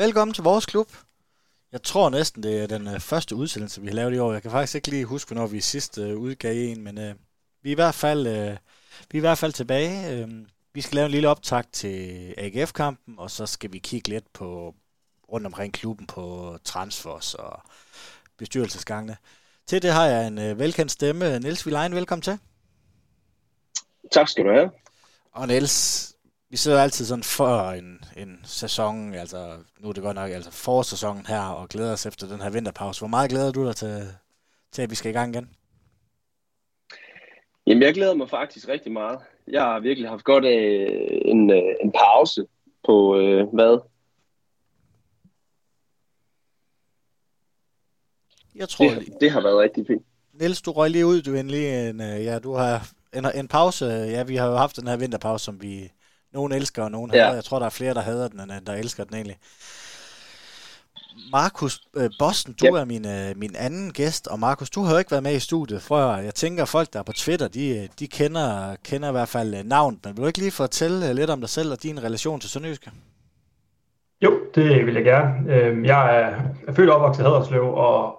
Velkommen til vores klub. Jeg tror næsten, det er den øh, første udsendelse, vi har lavet i år. Jeg kan faktisk ikke lige huske, hvornår vi sidst øh, udgav en, men øh, vi, er i hvert fald, øh, vi er i hvert fald tilbage. Øh, vi skal lave en lille optag til AGF-kampen, og så skal vi kigge lidt på rundt omkring klubben på transfers og bestyrelsesgangene. Til det har jeg en øh, velkendt stemme. Niels Vilein, velkommen til. Tak skal du have. Og Niels, vi sidder altid sådan for en, en sæson, altså nu er det godt nok altså forårssæsonen her, og glæder os efter den her vinterpause. Hvor meget glæder du dig til, til at vi skal i gang igen? Jamen, jeg glæder mig faktisk rigtig meget. Jeg har virkelig haft godt af en, øh, en pause på, øh, hvad? Jeg tror, det, det har været rigtig fint. Niels, du røg lige ud, du endelig en, øh, ja, du har en, en pause. Ja, vi har jo haft den her vinterpause, som vi nogen elsker, og nogen ja. hader. Jeg tror, der er flere, der hader den, end der elsker den egentlig. Markus øh, Bossen, du ja. er min, øh, min anden gæst, og Markus, du har jo ikke været med i studiet før. Jeg tænker, at folk, der er på Twitter, de, de kender, kender i hvert fald øh, navnet, men vil du ikke lige fortælle lidt om dig selv og din relation til Sønderjyske? Jo, det vil jeg gerne. Øhm, jeg er, er født og opvokset i Haderslev, og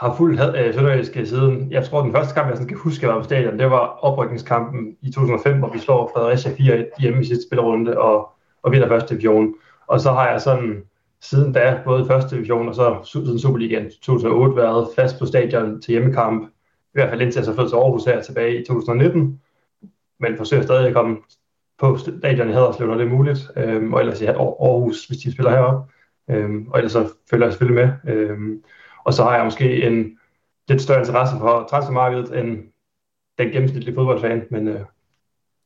har fulgt øh, Sønderjyske siden, jeg tror den første kamp, jeg sådan kan huske, jeg var på stadion, det var oprykningskampen i 2005, hvor vi slår Fredericia 4 hjemme i sidste spillerunde og, og vinder første division. Og så har jeg sådan siden da, både første division og så siden Superligaen 2008, været fast på stadion til hjemmekamp. I hvert fald indtil jeg så flyttede til Aarhus her tilbage i 2019. Men forsøger stadig at komme på stadion i Haderslev, når det er muligt. Øhm, og ellers i Aarhus, hvis de spiller heroppe. Øhm, og ellers så følger jeg selvfølgelig med. Øhm, og så har jeg måske en lidt større interesse for transfermarkedet end den gennemsnitlige fodboldfan, men øh,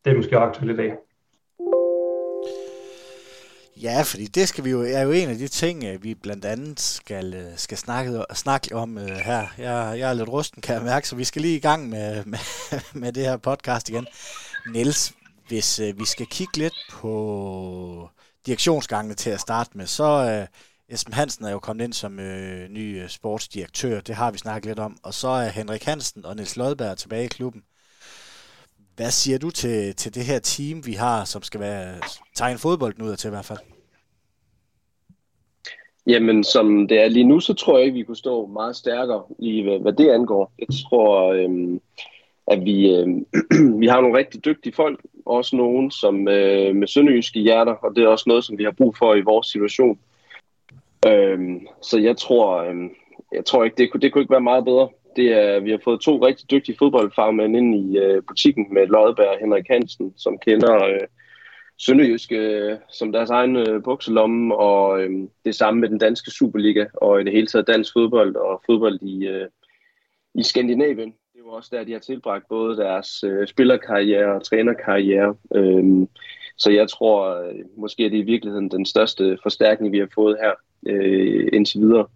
det er måske aktuelt i dag. Ja, fordi det skal vi jo, er jo en af de ting, øh, vi blandt andet skal, øh, skal snakke, snakke om uh, her. Jeg, jeg er lidt rusten, kan jeg mærke, så vi skal lige i gang med, med, med det her podcast igen. Niels, hvis uh, vi skal kigge lidt på direktionsgangene til at starte med, så, uh, Esben Hansen er jo kommet ind som øh, ny øh, sportsdirektør, det har vi snakket lidt om, og så er Henrik Hansen og Niels Lodberg tilbage i klubben. Hvad siger du til, til det her team, vi har, som skal være tegne fodbolden ud af til i hvert fald? Jamen, som det er lige nu, så tror jeg ikke, vi kunne stå meget stærkere i, hvad, hvad det angår. Jeg tror, øhm, at vi, øhm, vi har nogle rigtig dygtige folk, også nogen som øh, med sønderjyske hjerter, og det er også noget, som vi har brug for i vores situation. Øhm, så jeg tror, øhm, jeg tror ikke, det, kunne, det kunne ikke være meget bedre. Det er, vi har fået to rigtig dygtige fodboldfagmænd ind i øh, butikken med Lodberg og Henrik Hansen, som kender øh, Sønderjyske øh, som deres egen øh, bukselomme, og øh, det samme med den danske Superliga, og i det hele taget dansk fodbold og fodbold i, øh, i Skandinavien. Det var også der, de har tilbragt både deres øh, spillerkarriere og trænerkarriere. Øh, så jeg tror, øh, måske er det i virkeligheden den største forstærkning, vi har fået her øh, indtil videre.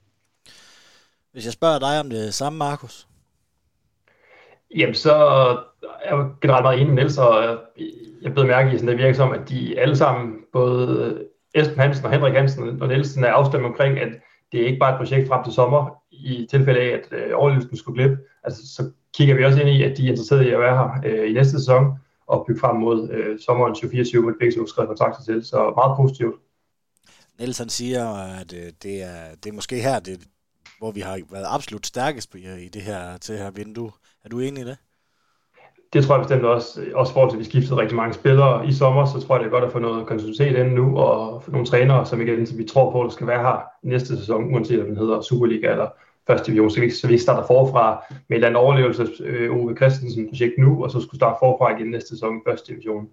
Hvis jeg spørger dig om det samme, Markus? Jamen, så er jeg generelt meget enig med Niels, og jeg blev mærke i, at det virker som, at de alle sammen, både Esben Hansen og Henrik Hansen og Nielsen, er afstemt omkring, at det er ikke bare et projekt frem til sommer, i tilfælde af, at øh, overlevelsen skulle glip. Altså, så kigger vi også ind i, at de er interesserede i at være her øh, i næste sæson, og bygge frem mod øh, sommeren 2024, hvor begge to skrevet kontrakter til, så meget positivt. Nielsen siger, at øh, det er, det er måske her, det, hvor vi har været absolut stærkest i det her, til her vindue. Er du enig i det? Det tror jeg bestemt også. Også forhold til, at vi skiftede rigtig mange spillere i sommer, så tror jeg, det er godt at få noget kontinuitet ind nu, og få nogle trænere, som igen, som vi tror på, der skal være her næste sæson, uanset om den hedder Superliga eller første division, så vi, så vi ikke starter forfra med et eller andet overlevelses øh, Ove Christensen projekt nu, og så skulle starte forfra igen næste sæson i første division.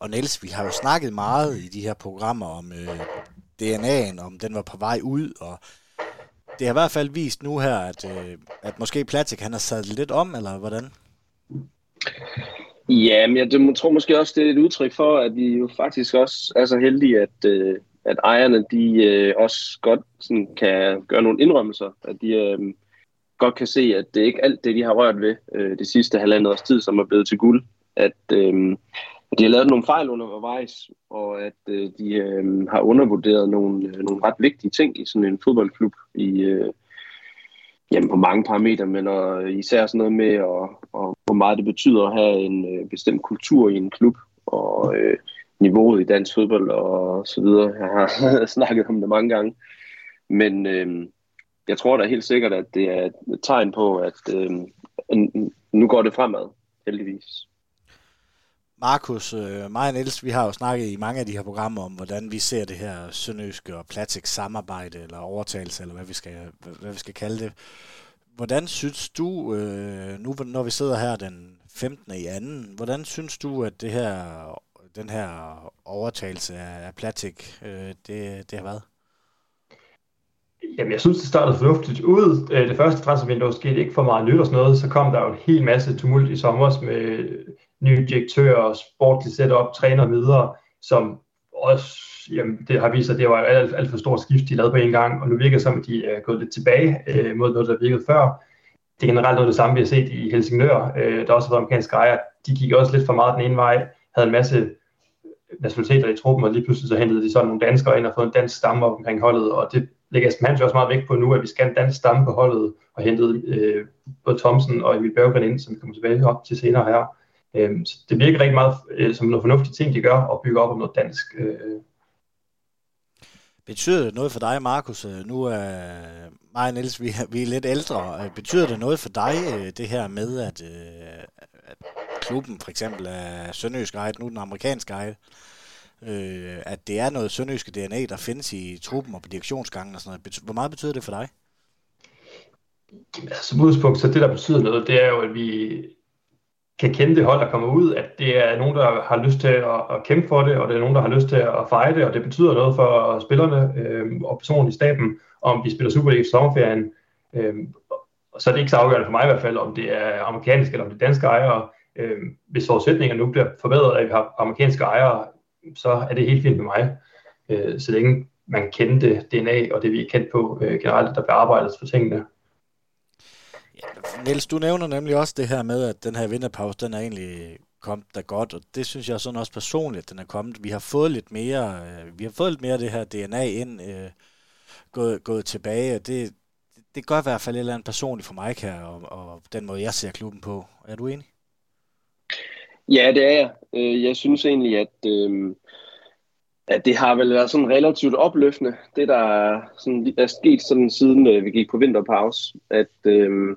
Og Niels, vi har jo snakket meget i de her programmer om øh, DNA'en, om den var på vej ud, og det har i hvert fald vist nu her, at, øh, at måske Platik han har sat lidt om, eller hvordan? Ja, men jeg tror måske også, det er et udtryk for, at vi jo faktisk også er så heldige, at, øh, at ejerne de øh, også godt sådan, kan gøre nogle indrømmelser, at de øh, godt kan se, at det er ikke alt det, de har rørt ved øh, det sidste halvandet års tid, som er blevet til guld. At, øh, de har lavet nogle fejl undervejs, og at øh, de øh, har undervurderet nogle, øh, nogle ret vigtige ting i sådan en fodboldklub i øh, jamen på mange parametre, men og især sådan noget med, og, og hvor meget det betyder at have en øh, bestemt kultur i en klub. Og øh, niveauet i dansk fodbold og så videre. Jeg har snakket om det mange gange. Men øh, jeg tror da helt sikkert, at det er et tegn på, at øh, nu går det fremad, heldigvis. Markus, øh, mig og Niels, vi har jo snakket i mange af de her programmer om, hvordan vi ser det her sønderjyske og Platik samarbejde, eller overtagelse, eller hvad vi skal, hvad vi skal kalde det. Hvordan synes du, øh, nu når vi sidder her den 15. i anden, hvordan synes du, at det her, den her overtagelse af Platik, øh, det, det har været? Jamen, jeg synes, det startede fornuftigt ud. Øh, det første transfervindue skete ikke for meget nyt og sådan noget. Så kom der jo en hel masse tumult i sommer med nye direktører, sportligt setup, træner videre, som også jamen, det har vist sig, at det var alt, alt for stort skift, de lavede på en gang, og nu virker det som, at de er gået lidt tilbage øh, mod noget, der virkede før. Det er generelt noget af det samme, vi har set i Helsingør, øh, der også har været amerikanske ejere. De gik også lidt for meget den ene vej, havde en masse nationaliteter i truppen, og lige pludselig så hentede de sådan nogle danskere ind og fået en dansk stamme op omkring holdet, og det lægger Esben Hansen også meget vægt på nu, at vi skal have en dansk stamme på holdet, og hentede øh, både Thomsen og Emil Berggren ind, som vi kommer tilbage op til senere her. Øh, så det virker rigtig meget øh, som noget fornuftigt ting, de gør, og bygge op om noget dansk. Øh. Betyder det noget for dig, Markus? Øh, nu er mig og Niels, vi, vi er lidt ældre. Betyder det noget for dig, det her med, at, at klubben for eksempel er sønderjysk ejet, nu den amerikanske ejet, øh, at det er noget sønderjyske DNA, der findes i truppen og på direktionsgangen og sådan noget. Hvor meget betyder det for dig? Altså, som udgangspunkt, så det der betyder noget, det er jo, at vi kan kende det hold, der kommer ud, at det er nogen, der har lyst til at, at kæmpe for det, og det er nogen, der har lyst til at fejre det, og det betyder noget for spillerne øh, og personen i staben, om de spiller Super League i sommerferien. Øh, så er det ikke så afgørende for mig i hvert fald, om det er amerikanske eller om det er danske ejere. Øh, hvis forudsætningerne nu bliver forbedret, at vi har amerikanske ejere, så er det helt fint med mig. Øh, så længe man kender det DNA og det, vi er kendt på øh, generelt, der bliver arbejdet for tingene. Ja, Niels, du nævner nemlig også det her med, at den her vinterpause, den er egentlig kommet da godt, og det synes jeg sådan også personligt, at den er kommet. Vi har fået lidt mere, øh, vi har fået lidt mere af det her DNA ind, øh, gået, gået tilbage, og det, det gør i hvert fald et eller andet personligt for mig her, og, og den måde, jeg ser klubben på. Er du enig? Ja, det er jeg. Øh, jeg synes egentlig, at, øh, at det har vel været sådan relativt opløftende, det der er, sådan, er sket sådan, siden øh, vi gik på vinterpause. At, øh,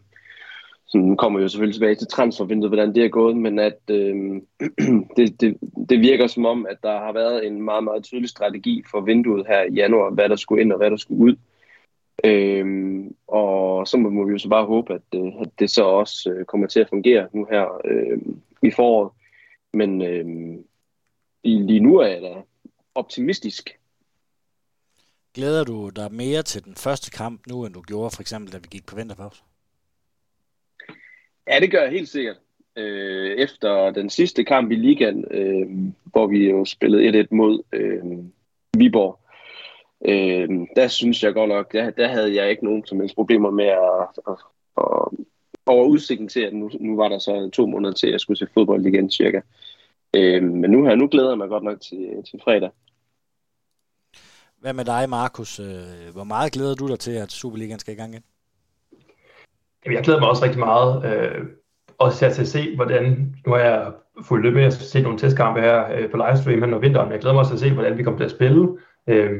sådan kommer jo selvfølgelig tilbage til transfervinduet, hvordan det er gået, men at øh, det, det, det virker som om, at der har været en meget, meget tydelig strategi for vinduet her i januar, hvad der skulle ind og hvad der skulle ud. Øh, og så må vi jo så bare håbe, at, øh, at det så også øh, kommer til at fungere nu her øh, i foråret. Men øh, lige nu er jeg da optimistisk. Glæder du dig mere til den første kamp nu, end du gjorde for eksempel, da vi gik på vinterpause? Ja, det gør jeg helt sikkert. Øh, efter den sidste kamp i ligaen, øh, hvor vi jo spillede 1-1 mod øh, Viborg, øh, der synes jeg godt nok, der, der havde jeg ikke nogen som helst problemer med at, at, at over udsigten til, at nu, nu var der så to måneder til, at jeg skulle se fodbold igen cirka. Øh, men nu her, nu glæder jeg mig godt nok til, til fredag. Hvad med dig, Markus? Øh, hvor meget glæder du dig til, at Superligaen skal i gang igen? Jamen, jeg glæder mig også rigtig meget. Øh, også til at se, hvordan... Nu har jeg fulgt lidt med at se nogle testkampe her øh, på livestream hen over vinteren, men jeg glæder mig også til at se, hvordan vi kommer til at spille. Øh,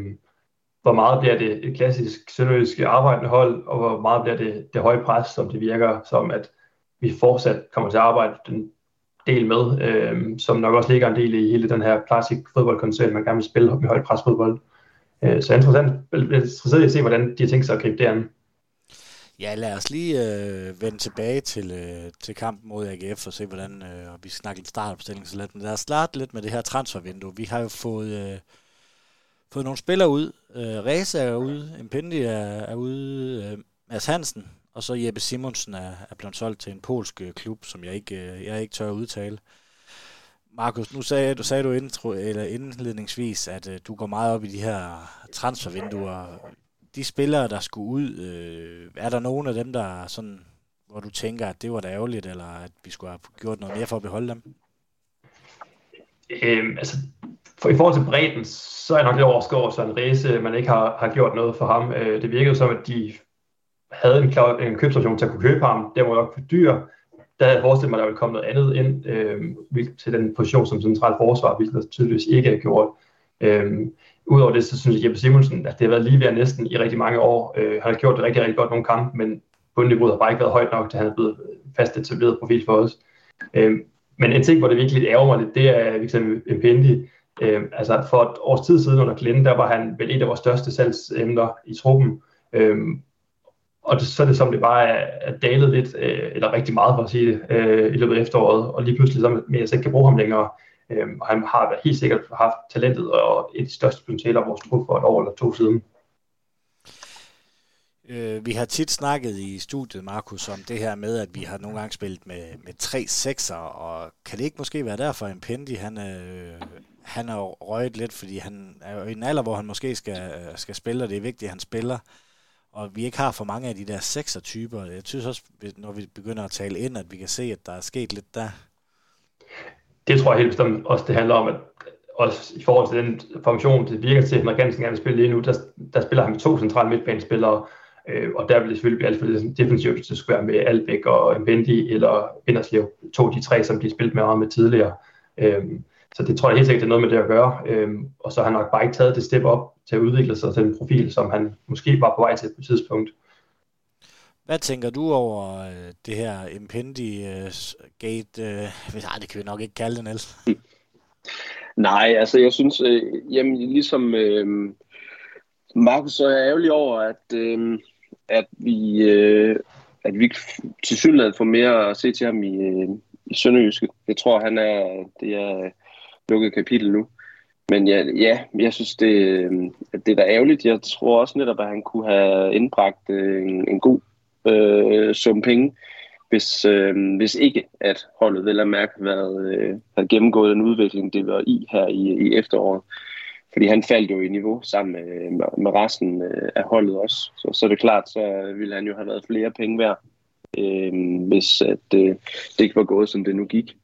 hvor meget bliver det et klassisk sønderjysk arbejdende hold, og hvor meget bliver det det høje pres, som det virker som, at vi fortsat kommer til at arbejde den del med, øh, som nok også ligger en del i hele den her plastik fodboldkoncern, man gerne vil spille med højt pres fodbold. Øh, så interessant, interesseret i at se, hvordan de har tænkt sig at gribe det an. Ja, lad os lige øh, vende tilbage til, øh, til kampen mod AGF og se, hvordan øh, vi snakker lidt startopstilling så lidt. Men lad os starte lidt med det her transfervindue. Vi har jo fået, øh, fået nogle spillere ud. Øh, Reza er ude, Impendi er, er ude, øh, Mads Hansen, og så Jeppe Simonsen er, er blevet solgt til en polsk øh, klub, som jeg ikke, øh, jeg ikke tør at udtale. Markus, nu sagde du, sagde du intro, eller indledningsvis, at øh, du går meget op i de her transfervinduer. De spillere, der skulle ud, øh, er der nogen af dem, der sådan, hvor du tænker, at det var da ærgerligt, eller at vi skulle have gjort noget mere for at beholde dem? Øhm, altså, for i forhold til bredden, så er jeg nok lidt overskåret, så en Rese, man ikke har, har gjort noget for ham. Øh, det virkede som, at de havde en, en købsoption til at kunne købe ham. Det var nok for dyr. der havde jeg forestillet mig, at der ville komme noget andet ind øh, til den position som central forsvar, hvilket der tydeligvis ikke er gjort. Øh, Udover det, så synes jeg, Jeppe Simonsen, at det har været lige ved næsten i rigtig mange år. Øh, han har gjort det rigtig, rigtig godt nogle kampe, men bundniveauet har bare ikke været højt nok, til han er blevet fast etableret profil for os. Øh, men en ting, hvor det virkelig ærger mig lidt, det er f.eks. Impendi. Øh, altså for et års tid siden under Glenn, der var han vel et af vores største salgsemner i truppen. Øh, og det, så er det som det bare er, er dalet lidt, øh, eller rigtig meget for at sige det, øh, i løbet af efteråret, og lige pludselig så men jeg jeg ikke kan bruge ham længere. Øh, og han har helt sikkert haft talentet og et af de største potentialer af vores trup for et år eller to siden. Øh, vi har tit snakket i studiet, Markus, om det her med, at vi har nogle gange spillet med, med tre sekser, og kan det ikke måske være derfor, at Impendi, han, øh, han er røget lidt, fordi han er jo i en alder, hvor han måske skal, øh, skal spille, og det er vigtigt, at han spiller og vi ikke har for mange af de der sekser-typer. Jeg synes også, når vi begynder at tale ind, at vi kan se, at der er sket lidt der. Det tror jeg helt bestemt også, det handler om, at også i forhold til den formation, det virker til, at Henrik Hansen gerne vil spille lige nu, der, der spiller han med to centrale midtbanespillere, øh, og der vil det selvfølgelig blive alt for defensivt, hvis det skulle være med Albeck og Mbendi eller Vinderslev, to af de tre, som de spillet med med tidligere. Øh, så det tror jeg helt sikkert, det er noget med det at gøre. øh, og så har han nok bare ikke taget det step op til at udvikle sig til en profil, som han måske var på vej til på et tidspunkt. Hvad tænker du over øh, det her Impendi-gate? Øh, øh, nej, det kan vi nok ikke kalde det, Niels. Nej, altså jeg synes, øh, jamen, ligesom øh, Markus, så er jeg ærgerlig over, at, øh, at vi, øh, at vi til synligheden får mere at se til ham i, øh, i Sønderjyske. Jeg tror, han er, det er lukket kapitel nu. Men ja, ja jeg synes, det, øh, det er da ærgerligt. Jeg tror også netop, at han kunne have indbragt øh, en, en god øh, sum penge, hvis, øh, hvis ikke at holdet vel at mærke været, øh, havde gennemgået den udvikling, det var i her i, i efteråret. Fordi han faldt jo i niveau sammen med, med, resten øh, af holdet også. Så, så det er klart, så ville han jo have været flere penge værd, øh, hvis at, øh, det ikke var gået, som det nu gik.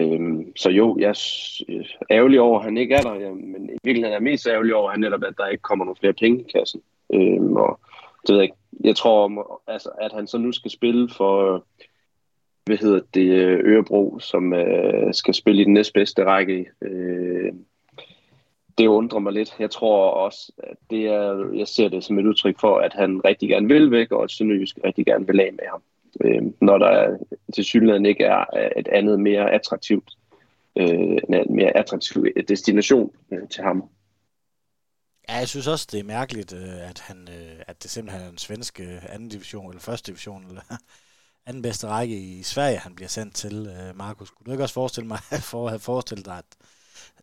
Øhm, så jo, jeg er øh, ærgerlig over, at han ikke er der, ja, men i virkeligheden er jeg mest ærgerlig over, at, han netop, at der ikke kommer nogle flere penge i kassen. Øhm, og det ved jeg ikke. Jeg tror, altså, at han så nu skal spille for, hvad hedder det, Ørebro, som øh, skal spille i den næstbedste række. Øh, det undrer mig lidt. Jeg tror også, at det er, jeg ser det som et udtryk for, at han rigtig gerne vil væk, og at Sønderjysk rigtig gerne vil af med ham øh, når der til synligheden ikke er et andet mere attraktivt, øh, en mere attraktiv destination øh, til ham. Ja, jeg synes også, det er mærkeligt, øh, at, han, øh, at det simpelthen er en svensk øh, anden division, eller første division, eller anden bedste række i Sverige, han bliver sendt til. Markus, kunne du ikke også forestille mig, for at have forestillet dig, at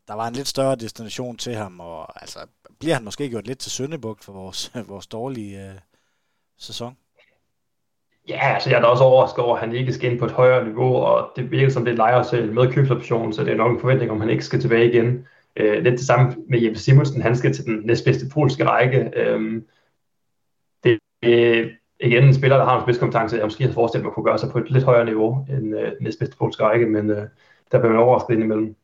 der var en lidt større destination til ham, og altså, bliver han måske gjort lidt til Søndebugt for vores, vores dårlige øh, sæson? Ja, altså jeg er da også overrasket over, at han ikke skal ind på et højere niveau, og det virker som det leger selv med købsoption, så det er nok en forventning om, han ikke skal tilbage igen. Øh, lidt det samme med Jeppe Simonsen, han skal til den næstbedste polske række. Øh, det er igen en spiller, der har en spidskompetence, jeg måske havde forestillet mig kunne gøre sig på et lidt højere niveau end øh, næstbedste polske række, men øh, der bliver man overrasket indimellem.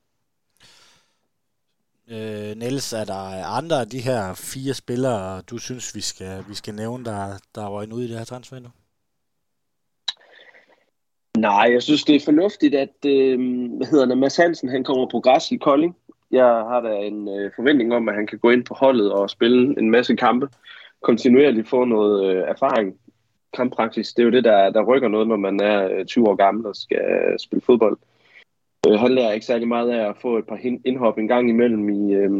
Øh, Niels, er der andre af de her fire spillere, du synes, vi skal, vi skal nævne, der, der var en ude i det her transfervindue? Nej, jeg synes, det er fornuftigt, at øh, hvad hedder det, Mads Hansen han kommer på græs i Kolding. Jeg har da en øh, forventning om, at han kan gå ind på holdet og spille en masse kampe. Kontinuerligt få noget øh, erfaring. Kamppraksis, det er jo det, der, der rykker noget, når man er øh, 20 år gammel og skal øh, spille fodbold. Øh, han lærer ikke særlig meget af at få et par indhop en gang imellem i, øh,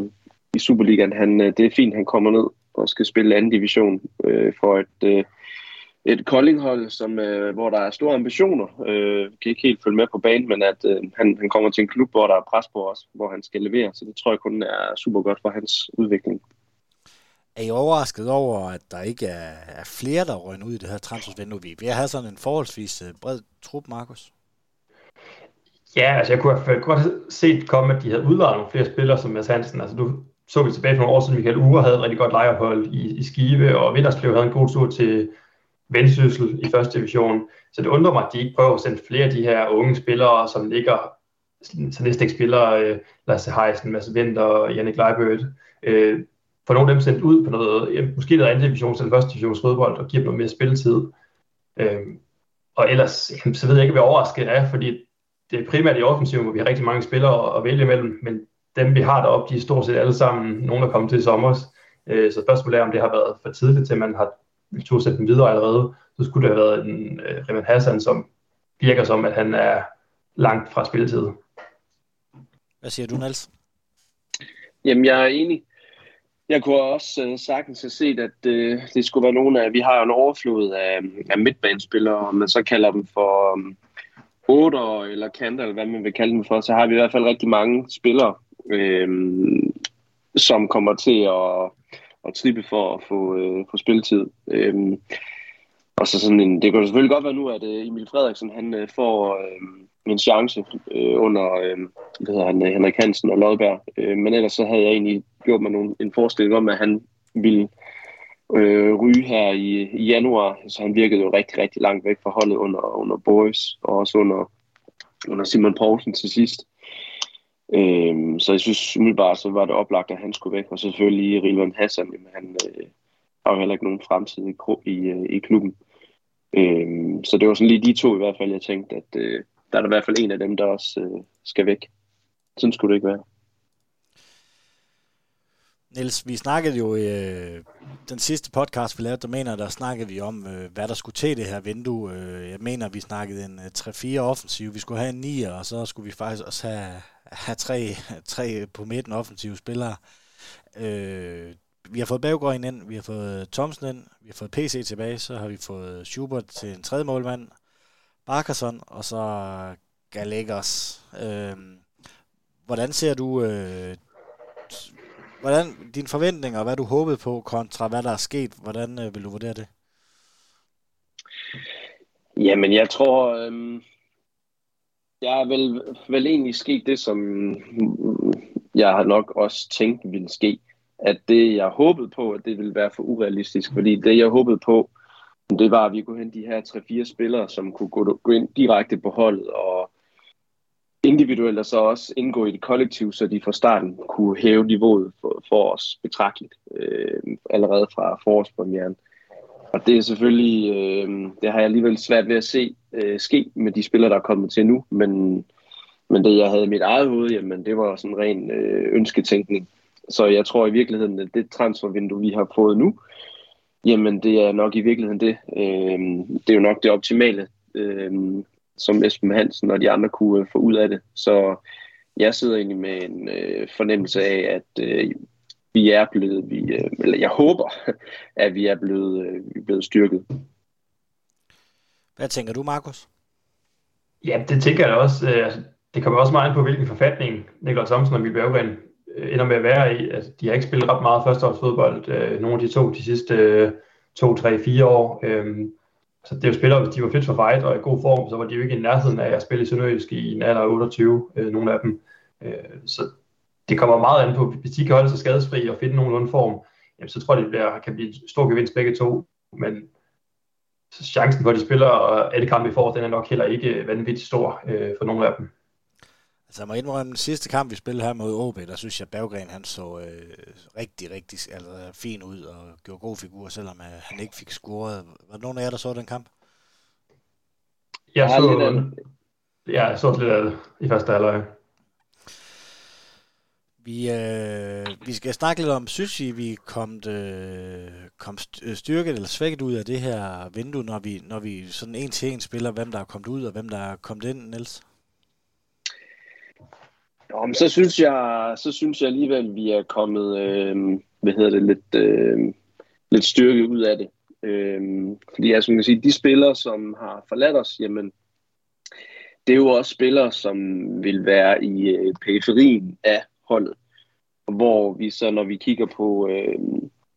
i Superligaen. Han, øh, det er fint, han kommer ned og skal spille anden division øh, for et... Øh, et Koldinghold, som, øh, hvor der er store ambitioner. Øh, kan ikke helt følge med på banen, men at øh, han, han kommer til en klub, hvor der er pres på os, hvor han skal levere. Så det tror jeg kun er super godt for hans udvikling. Er I overrasket over, at der ikke er, er flere, der rører ud i det her transfervindue? Vi have sådan en forholdsvis øh, bred trup, Markus. Ja, altså jeg kunne have godt set komme, at de havde udlejet nogle flere spillere som Mads Hansen. Altså du så vi tilbage for nogle år siden, Michael Ure havde et rigtig godt lejeophold i, i Skive, og Vinderslev havde en god tur til, vendsyssel i første division. Så det undrer mig, at de ikke prøver at sende flere af de her unge spillere, som ligger, så næste ikke spiller øh, Lasse Heisen, Mads Vinter og Jannik Leibødt, øh, for nogle af dem sendt ud på noget, ja, måske noget anden division eller første divisions fodbold, og giver dem noget mere spilletid. Øh, og ellers, jamen, så ved jeg ikke, hvad overrasket er, fordi det er primært i offensiven, hvor vi har rigtig mange spillere at vælge imellem, men dem vi har deroppe, de er stort set alle sammen nogen, der kommer til i sommer. Øh, så spørgsmålet er, om det har været for tidligt til, at man har to sætte dem videre allerede. Så skulle det have været en uh, Reman Hassan, som virker som, at han er langt fra spilletid. Hvad siger du, Niels? Jamen, jeg er enig. Jeg kunne også uh, sagtens have set, at uh, det skulle være nogle af... Vi har jo en overflod af, af midtbanespillere, om man så kalder dem for um, otter eller kanter, eller hvad man vil kalde dem for, så har vi i hvert fald rigtig mange spillere, um, som kommer til at, at trippe for at få, øh, få spilletid. Øhm, og så sådan en, det kan selvfølgelig godt være nu, at øh, Emil Frederiksen han øh, får øh, en chance øh, under øh, hvad hedder han, uh, Henrik Hansen og Lodberg. Øh, men ellers så havde jeg egentlig gjort mig nogle, en forestilling om, at han ville øh, ryge her i, i januar. Så han virkede jo rigtig, rigtig langt væk fra holdet under, under Boys og også under, under Simon Poulsen til sidst. Øhm, så jeg synes umiddelbart, så var det oplagt, at han skulle væk. Og selvfølgelig Rilvan Hassan, jamen, han øh, har jo heller ikke nogen fremtid i, i, øh, i klubben. Øhm, så det var sådan lige de to i hvert fald, jeg tænkte, at øh, der er der i hvert fald en af dem, der også øh, skal væk. Sådan skulle det ikke være. Niels, vi snakkede jo i øh, den sidste podcast, vi lavede, der mener, der snakkede vi om, øh, hvad der skulle til det her vindue. Øh, jeg mener, vi snakkede en øh, 3-4 offensiv. Vi skulle have en 9, og så skulle vi faktisk også have, have tre, tre på midten offensive spillere. Øh, vi har fået Bagård ind, vi har fået Thomsen ind, vi har fået PC tilbage, så har vi fået Schubert til en tredje målmand, Barkerson, og så Gallegos. Øh, hvordan ser du øh, hvordan dine forventninger, og hvad du håbede på, kontra hvad der er sket, hvordan øh, vil du vurdere det? Jamen, jeg tror, øh, jeg er vel, vel egentlig sket det, som jeg har nok også tænkt ville ske at det, jeg håbede på, at det ville være for urealistisk. Fordi det, jeg håbede på, det var, at vi kunne hente de her 3-4 spillere, som kunne gå, gå ind direkte på holdet og individuelt og så også indgå i det kollektiv, så de fra starten kunne hæve niveauet for, for os betragteligt øh, allerede fra forårspremieren. Og det er selvfølgelig, øh, det har jeg alligevel svært ved at se øh, ske med de spillere, der er kommet til nu, men, men det jeg havde i mit eget hoved, jamen det var sådan en ren øh, ønsketænkning. Så jeg tror i virkeligheden, at det transfervindue, vi har fået nu, jamen det er nok i virkeligheden det. Øh, det er jo nok det optimale, øh, som Esben Hansen og de andre kunne øh, få ud af det. Så jeg sidder egentlig med en øh, fornemmelse af, at øh, vi er blevet, vi, øh, eller jeg håber, at vi er blevet, øh, vi er blevet styrket. Hvad tænker du, Markus? Ja, det tænker jeg også. Øh, altså, det kommer også meget ind på, hvilken forfatning Niklas Thomsen og Emil Berggren ender med at være i. Altså, de har ikke spillet ret meget førsteårsfodbold, nogle af de to de sidste to, tre, fire år. Øh, så det er jo spillere, hvis de var fit for fight og i god form, så var de jo ikke i nærheden af at spille i Sønderjysk i en alder af 28, øh, nogle af dem. Så det kommer meget an på, hvis de kan holde sig skadesfri og finde nogenlunde form, jamen, så tror jeg, det bliver, kan blive en stor gevinst begge to. Men chancen for, at de spiller og alle kampe i får, den er nok heller ikke vanvittigt stor øh, for nogle af dem. Altså, jeg må indrømme, den sidste kamp, vi spillede her mod OB, der synes jeg, Berggren han så øh, rigtig, rigtig altså, fin ud og gjorde god figur, selvom øh, han ikke fik scoret. Var der nogen af jer, der så den kamp? Jeg så, ja, jeg så lidt af det i første halvleg. Vi, øh, vi skal snakke lidt om, synes I, vi kom, øh, kom øh, styrket eller svækket ud af det her vindue, når vi, når vi sådan en til en spiller, hvem der er kommet ud og hvem der er kommet ind, Niels? Nå, men så synes jeg, så synes jeg alligevel, vi er kommet, øh, hvad hedder det, lidt, øh, lidt styrke ud af det. Øh, fordi jeg kan sige, de spillere, som har forladt os, jamen, det er jo også spillere, som vil være i øh, periferien af holdet. Hvor vi så, når vi kigger på øh,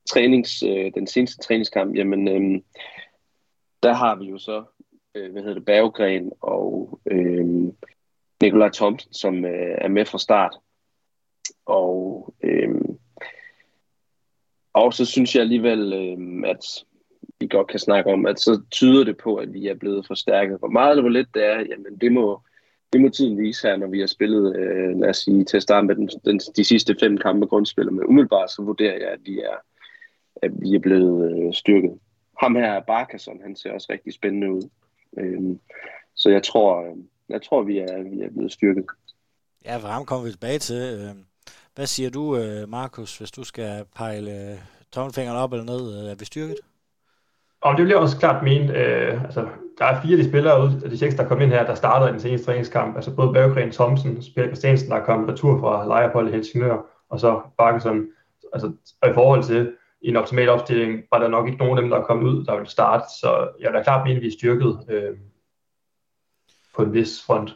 trænings, øh, den seneste træningskamp, jamen, øh, der har vi jo så, øh, hvad hedder det, Berggren og øh, Nikolaj Thomsen, som øh, er med fra start. Og, øh, og så synes jeg alligevel, øh, at vi godt kan snakke om, at så tyder det på, at vi er blevet forstærket. Hvor meget eller hvor lidt det er, jamen det må, det må tiden vise her, når vi har spillet, øh, lad os sige, til at starte med den, den, de sidste fem kampe grundspiller. Men umiddelbart så vurderer jeg, at vi er, at vi er blevet øh, styrket. Ham her, Barkasson, han ser også rigtig spændende ud. Øh, så jeg tror, øh, jeg tror vi, er, vi er blevet styrket. Ja, for ham kommer vi tilbage til. Øhm, hvad siger du, øh, Markus, hvis du skal pejle øh, tommelfingeren op eller ned? Er vi styrket? Og det bliver også klart min, Øh, altså, der er fire af de spillere ud af de seks, der kom ind her, der startede i den seneste træningskamp. Altså både Berggren Thomsen, Spiller Christiansen, der er kommet retur fra Lejerpold i Helsingør, og så Bakkesson. Altså, og i forhold til i en optimal opstilling, var der nok ikke nogen af dem, der er kommet ud, der ville starte. Så jeg vil da klart mene, at vi er styrket øh, på en vis front.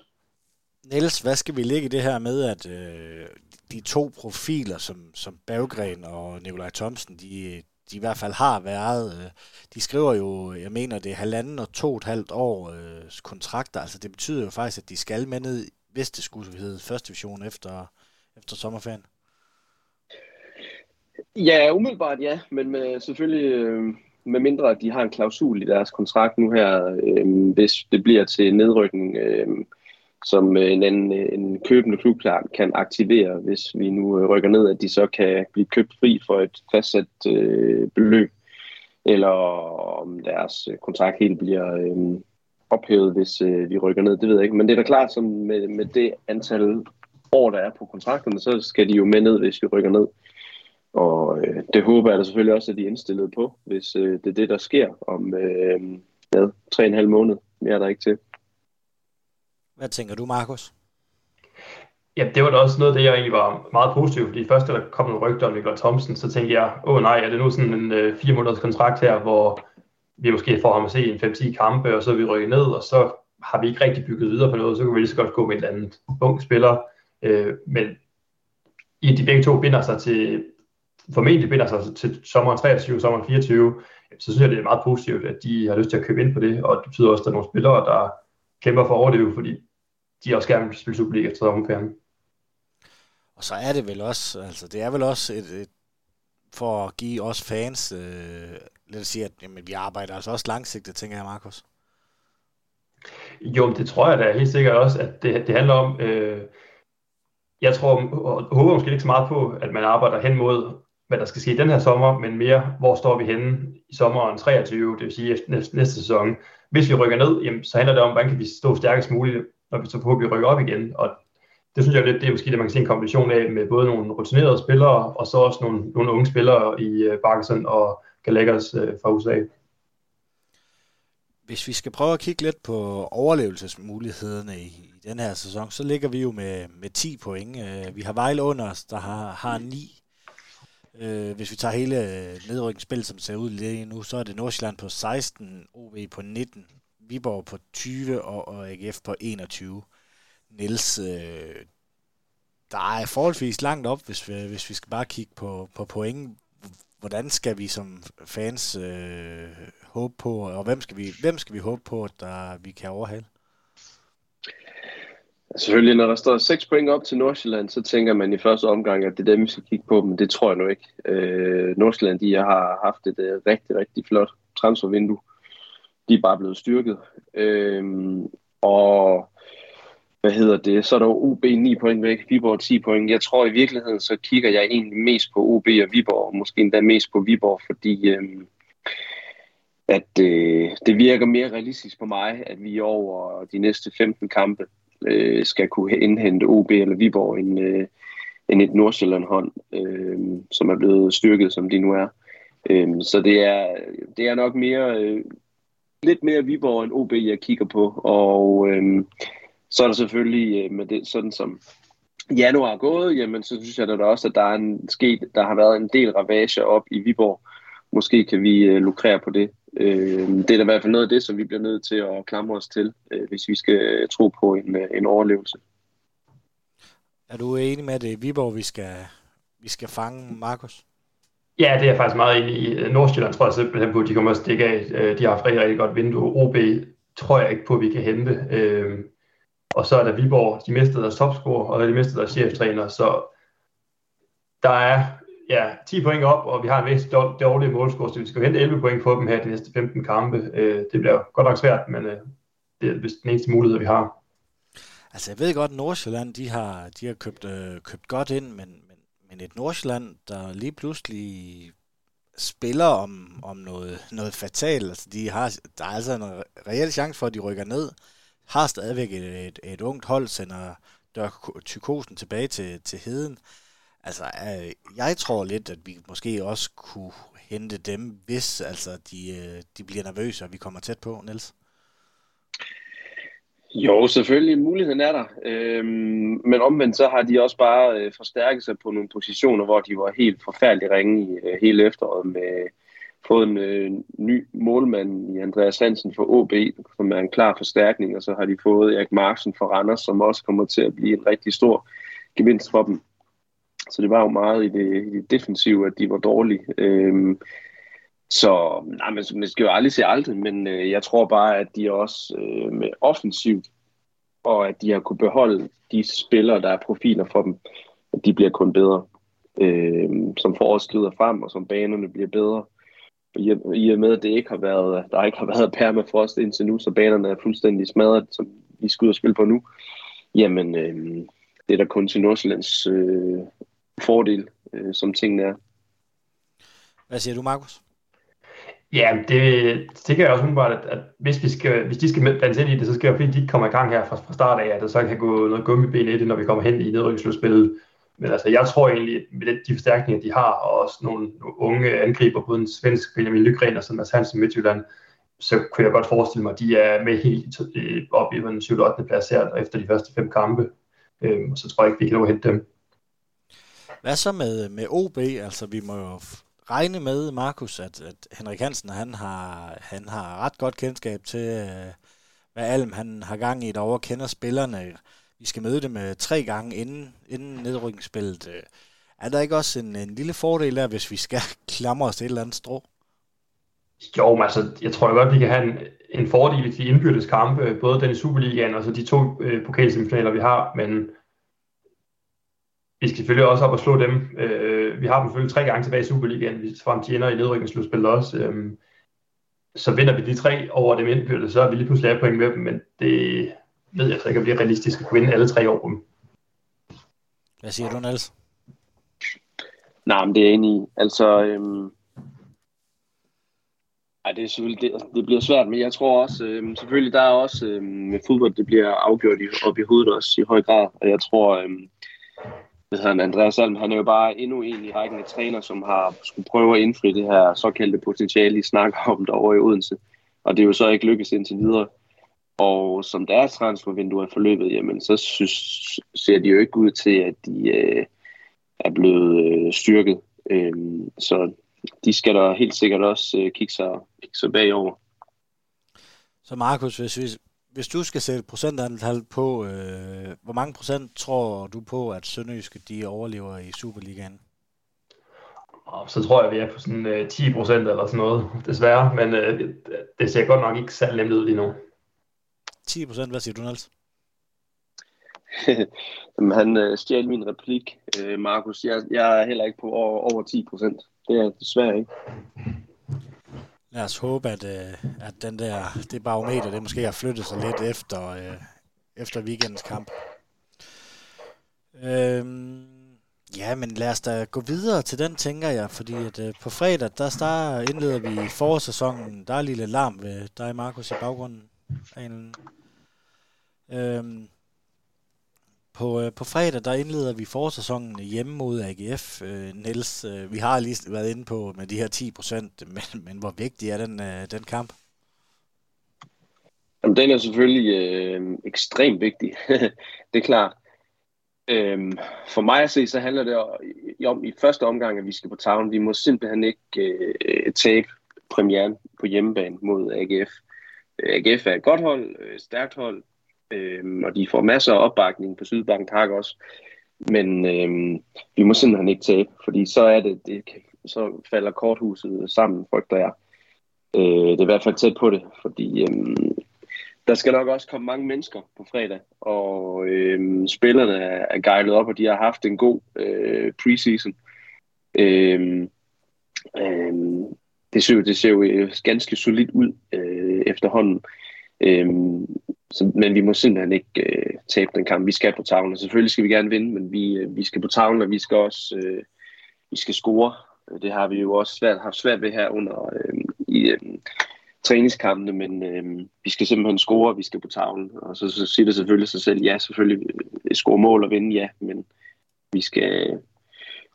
Niels, hvad skal vi ligge i det her med, at øh, de to profiler, som, som Berggren og Nikolaj Thomsen, de, de i hvert fald har været, øh, de skriver jo, jeg mener, det er halvanden og to og et halvt års øh, kontrakter, altså det betyder jo faktisk, at de skal med ned, hvis det skulle hedde første division efter, efter sommerferien. Ja, umiddelbart ja, men med, selvfølgelig øh, med mindre, at de har en klausul i deres kontrakt nu her, øh, hvis det bliver til nedrykning, øh, som øh, en, en, øh, en købende klub kan aktivere, hvis vi nu øh, rykker ned, at de så kan blive købt fri for et fastsat øh, beløb, eller om deres kontrakt helt bliver øh, ophævet, hvis øh, vi rykker ned, det ved jeg ikke. Men det er da klart, som med, med det antal år, der er på kontrakterne, så skal de jo med ned, hvis vi rykker ned. Og øh, det håber jeg da selvfølgelig også, at de er indstillet på, hvis øh, det er det, der sker om øh, ja, tre og en halv måned. Mere er der ikke til. Hvad tænker du, Markus? Ja, det var da også noget, det jeg egentlig var meget positiv, fordi først da der kom nogle rygter om Nikolaj Thomsen, så tænkte jeg, åh oh, nej, er det nu sådan en øh, fire måneders kontrakt her, hvor vi måske får ham at se en 5-10 kampe, og så er vi rykket ned, og så har vi ikke rigtig bygget videre på noget, så kan vi lige så godt gå med et eller andet ung spiller. Øh, men i de begge to binder sig til, formentlig binder sig til sommeren 23, sommeren 24, så synes jeg, det er meget positivt, at de har lyst til at købe ind på det, og det betyder også, at der er nogle spillere, der kæmper for at overleve, fordi de også gerne vil spille Superliga efter sommerferien. Og så er det vel også, altså det er vel også et, et for at give os fans, øh, lad os sige, at jamen, vi arbejder altså også langsigtet, tænker jeg, Markus. Jo, det tror jeg da helt sikkert også, at det, det handler om, øh, jeg tror, og håber måske ikke så meget på, at man arbejder hen mod, hvad der skal ske den her sommer, men mere, hvor står vi henne i sommeren 23, det vil sige næste, næste sæson. Hvis vi rykker ned, jamen, så handler det om, hvordan kan vi stå stærkest muligt, når vi så forhåbentlig rykker op igen. Og det synes jeg lidt, det er måske det, man kan se en kombination af med både nogle rutinerede spillere, og så også nogle, nogle unge spillere i øh, uh, Barkesen og Gallagher's uh, fra USA. Hvis vi skal prøve at kigge lidt på overlevelsesmulighederne i, i den her sæson, så ligger vi jo med, med 10 point. Øh, vi har Vejle under os, der har, har 9. Uh, hvis vi tager hele nedrykningsspillet, som ser ud lige nu, så er det Nordsjælland på 16, OB på 19, Viborg på 20 og, og AGF på 21. Niels, øh, der er forholdsvis langt op, hvis vi, hvis vi skal bare kigge på, på point. Hvordan skal vi som fans øh, håbe på, og hvem skal vi, hvem skal vi håbe på, at der, vi kan overhale? Selvfølgelig, når der står 6 point op til Nordsjælland, så tænker man i første omgang, at det er dem, vi skal kigge på, men det tror jeg nu ikke. Øh, Nordsjælland, de har haft et uh, rigtig, rigtig flot transfervindue. De er bare blevet styrket. Øhm, og hvad hedder det, så er der jo OB 9 point væk, Viborg 10 point. Jeg tror i virkeligheden, så kigger jeg egentlig mest på OB og Viborg, og måske endda mest på Viborg, fordi øhm, at øh, det virker mere realistisk på mig, at vi over de næste 15 kampe øh, skal kunne indhente OB eller Viborg en, øh, en et Nordsjælland-hånd, øh, som er blevet styrket, som de nu er. Øh, så det er, det er nok mere, øh, lidt mere Viborg end OB, jeg kigger på, og øh, så er der selvfølgelig øh, med det, sådan som januar er gået, jamen så synes jeg da også, at der er en sket, der har været en del ravage op i Viborg. Måske kan vi øh, lukrere på det. Øh, det er da i hvert fald noget af det, som vi bliver nødt til at klamre os til, øh, hvis vi skal øh, tro på en, øh, en overlevelse. Er du enig med, at det er Viborg, vi skal, vi skal fange, Markus? Ja, det er jeg faktisk meget enig i. Nordsjælland tror jeg simpelthen på, at de kommer at stikke af. Øh, de har haft rigtig, rigtig godt vindue. OB tror jeg ikke på, at vi kan hente. Øhm, og så er der Viborg, de mistede deres topscorer, og de mistede deres cheftræner, så der er ja, 10 point op, og vi har en væsentlig dårlig målscore, så vi skal hente 11 point på dem her de næste 15 kampe. Øh, det bliver godt nok svært, men øh, det er vist den eneste mulighed, vi har. Altså jeg ved godt, at Nordsjælland de har, de har købt, øh, købt godt ind, men, men, et Nordsjælland, der lige pludselig spiller om, om, noget, noget fatalt. Altså, de har, der er altså en reel chance for, at de rykker ned. Har stadigvæk et, et, et ungt hold, sender dør tykosen tilbage til, til heden. Altså, øh, jeg tror lidt, at vi måske også kunne hente dem, hvis altså, de, øh, de bliver nervøse, og vi kommer tæt på, Niels. Jo, selvfølgelig. Muligheden er der. Øhm, men omvendt så har de også bare øh, forstærket sig på nogle positioner, hvor de var helt forfærdeligt ringe i øh, hele efteråret med fået en øh, ny målmand i Andreas Hansen for OB, som er en klar forstærkning, og så har de fået Erik Marksen for Randers, som også kommer til at blive en rigtig stor gevinst for dem. Så det var jo meget i det, i det defensive, at de var dårlige. Øhm, så nej, men, man skal jo aldrig se aldrig, men øh, jeg tror bare, at de også øh, med offensivt, og at de har kunne beholde de spillere, der er profiler for dem, at de bliver kun bedre. Øh, som foråret skrider frem, og som banerne bliver bedre. I, I og med, at det ikke har været, der ikke har været permafrost indtil nu, så banerne er fuldstændig smadret, som vi skal ud og spille på nu, jamen øh, det er der kun til Nordsjællands øh, fordel, øh, som tingene er. Hvad siger du, Markus? Ja, det tænker jeg også umiddelbart, at, at hvis, vi skal, hvis de skal blandes ind i det, så skal det fordi, de ikke kommer i gang her fra, fra start af, at der så kan gå noget gummiben i det, når vi kommer hen i nedrykningsslutspillet. Men altså, jeg tror egentlig, at med de forstærkninger, de har, og også nogle, unge angriber, både en svensk Benjamin Lygren og Mads Hansen Midtjylland, så kunne jeg godt forestille mig, at de er med helt op i den 7. 8. plads her efter de første fem kampe. Øhm, så tror jeg ikke, vi kan nå at hente dem. Hvad så med, med OB? Altså, vi må jo regne med, Markus, at, at Henrik Hansen han har, han har ret godt kendskab til, øh, hvad Alm han har gang i derovre, kender spillerne. Vi skal møde dem øh, tre gange inden, inden nedrykningsspillet. Øh, er der ikke også en, en lille fordel der, hvis vi skal klamre os til et eller andet strå? Jo, men altså, jeg tror godt, vi kan have en, en fordel i de indbyrdes kampe, både den i Superligaen og så de to øh, pokalsemifinaler, vi har, men vi skal selvfølgelig også op og slå dem. Øh, vi har dem selvfølgelig tre gange tilbage i Superligaen, hvis frem til ender i nedrykningsslutspillet også. Øh, så vinder vi de tre over dem indbyrdes, så er vi lige pludselig af point med dem, men det ved jeg så ikke, at bliver realistisk at kunne vinde alle tre over dem. Hvad siger du, Niels? Nej, men det er jeg enig i. Altså, øhm, ej, det, er selvfølgelig, det, det bliver svært, men jeg tror også, øhm, selvfølgelig der er også øhm, med fodbold, det bliver afgjort i, op i hovedet også i høj grad, og jeg tror, øhm, han, Andreas Alm, han er jo bare endnu en i rækken af træner, som har skulle prøve at indfri det her såkaldte potentiale, I snakker om derovre i Odense. Og det er jo så ikke lykkedes indtil videre. Og som deres transfervindue er forløbet, jamen, så synes, ser de jo ikke ud til, at de øh, er blevet øh, styrket. Øhm, så de skal da helt sikkert også øh, kigge, sig, kigge sig bagover. Så Markus, hvis, vi, hvis du skal sætte procentantal på, øh, hvor mange procent tror du på, at Sønderjyske de overlever i Superligaen? Og så tror jeg, vi er på sådan øh, 10 procent eller sådan noget, desværre. Men øh, det ser godt nok ikke særlig nemt ud lige nu. 10 procent, hvad siger du, Niels? Jamen, han øh, stjal min replik, øh, Markus. Jeg, jeg er heller ikke på over, over 10 procent. Det er desværre ikke. Lad os håbe, at, øh, at den der, det barometer, det måske har flyttet sig lidt efter, øh, efter weekendens kamp. Øhm, ja, men lad os da gå videre til den, tænker jeg, fordi at, øh, på fredag, der starter, indleder vi forårssæsonen. Der er lille larm ved dig, Markus, i baggrunden. En, øhm, på, øh, på fredag, der indleder vi forsæsonen hjemme mod AGF. Øh, Niels, øh, vi har lige været inde på med de her 10 procent, men, men hvor vigtig er den, øh, den kamp? Jamen, den er selvfølgelig øh, ekstremt vigtig. det er klart. Øhm, for mig at se, så handler det om i første omgang, at vi skal på tavlen. Vi må simpelthen ikke øh, tabe premieren på hjemmebane mod AGF. Øh, AGF er et godt hold, et stærkt hold, øh, og de får masser af opbakning på Sydbank Park også. Men øh, vi må simpelthen ikke tabe, fordi så er det, det så falder korthuset sammen, frygter jeg. Øh, det er i hvert fald tæt på det, fordi øh, der skal nok også komme mange mennesker på fredag, og øh, spillerne er, er gejlet op, og de har haft en god øh, preseason. Øh, øh, det, ser, det ser jo øh, ganske solidt ud øh, efterhånden. Øh, Øhm, så, men vi må simpelthen ikke øh, tabe den kamp. Vi skal på tavlen, og selvfølgelig skal vi gerne vinde, men vi, øh, vi skal på tavlen, og vi skal også øh, vi skal score. Det har vi jo også svært, haft svært ved her under øh, i øh, træningskampene, men øh, vi skal simpelthen score, vi skal på tavlen. Og så, så siger det selvfølgelig sig selv, ja, selvfølgelig øh, score mål og vinde, ja, men vi skal,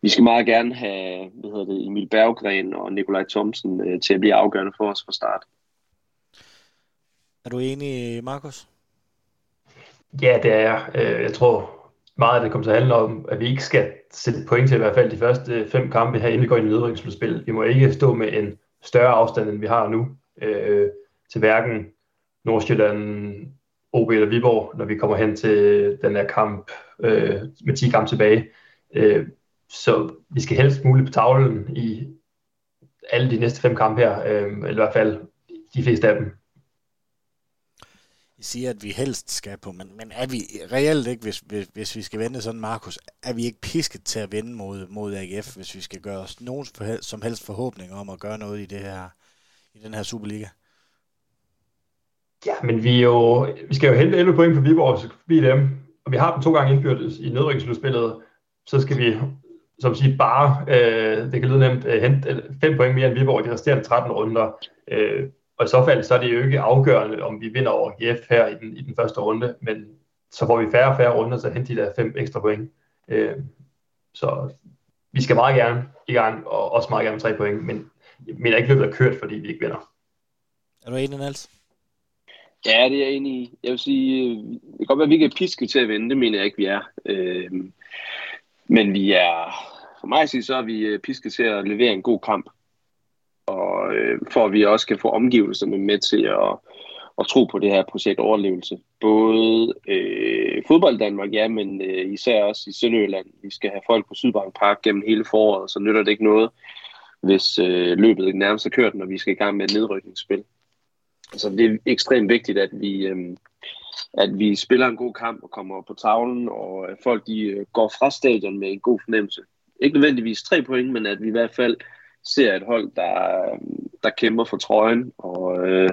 vi skal meget gerne have hvad hedder det, Emil Berggren og Nikolaj Thomsen øh, til at blive afgørende for os fra start. Er du enig, Markus? Ja, det er jeg. Øh, jeg tror meget, at det kommer til at handle om, at vi ikke skal sætte point til i hvert fald de første øh, fem kampe her, inden vi går ind i nedrykningsspil. Vi må ikke stå med en større afstand, end vi har nu, øh, til hverken Nordsjælland, OB eller Viborg, når vi kommer hen til den her kamp øh, med 10 kampe tilbage. Øh, så vi skal helst muligt på tavlen i alle de næste fem kampe her, øh, eller i hvert fald de fleste af dem. I siger, at vi helst skal på, men, men er vi reelt ikke, hvis, hvis, hvis vi skal vende sådan, Markus, er vi ikke pisket til at vende mod, mod AGF, hvis vi skal gøre os nogen som helst forhåbning om at gøre noget i, det her, i den her Superliga? Ja, men vi, jo, vi skal jo hente 11 point for Viborg, så forbi dem, og vi har dem to gange indbyrdes i nedrykningsslutspillet, så skal vi, som siger, bare, øh, det kan lyde nemt, øh, hente 5 point mere end Viborg i de resterende 13 runder. Øh, og i så fald, så er det jo ikke afgørende, om vi vinder over GF her i den, i den første runde, men så får vi færre og færre runder, så hente de der fem ekstra point. Øh, så vi skal meget gerne i gang, og også meget gerne tre point, men jeg mener ikke løbet er kørt, fordi vi ikke vinder. Er du enig, Niels? Ja, det er jeg enig i. Jeg vil sige, øh, det kan godt være, at vi ikke er pisket til at vinde, det mener jeg ikke, vi er. Øh, men vi er, for mig at sige, så er vi øh, pisket til at levere en god kamp og øh, for at vi også kan få omgivelserne med til at, at tro på det her projekt overlevelse. Både øh, fodbold Danmark, ja, men øh, især også i Sønderjylland. Vi skal have folk på Sydbank Park gennem hele foråret, så nytter det ikke noget, hvis øh, løbet ikke nærmest er kørt, når vi skal i gang med et nedrykningsspil. Så det er ekstremt vigtigt, at vi, øh, at vi spiller en god kamp og kommer på tavlen, og at folk de, øh, går fra stadion med en god fornemmelse. Ikke nødvendigvis tre point, men at vi i hvert fald ser et hold, der, der kæmper for trøjen og øh,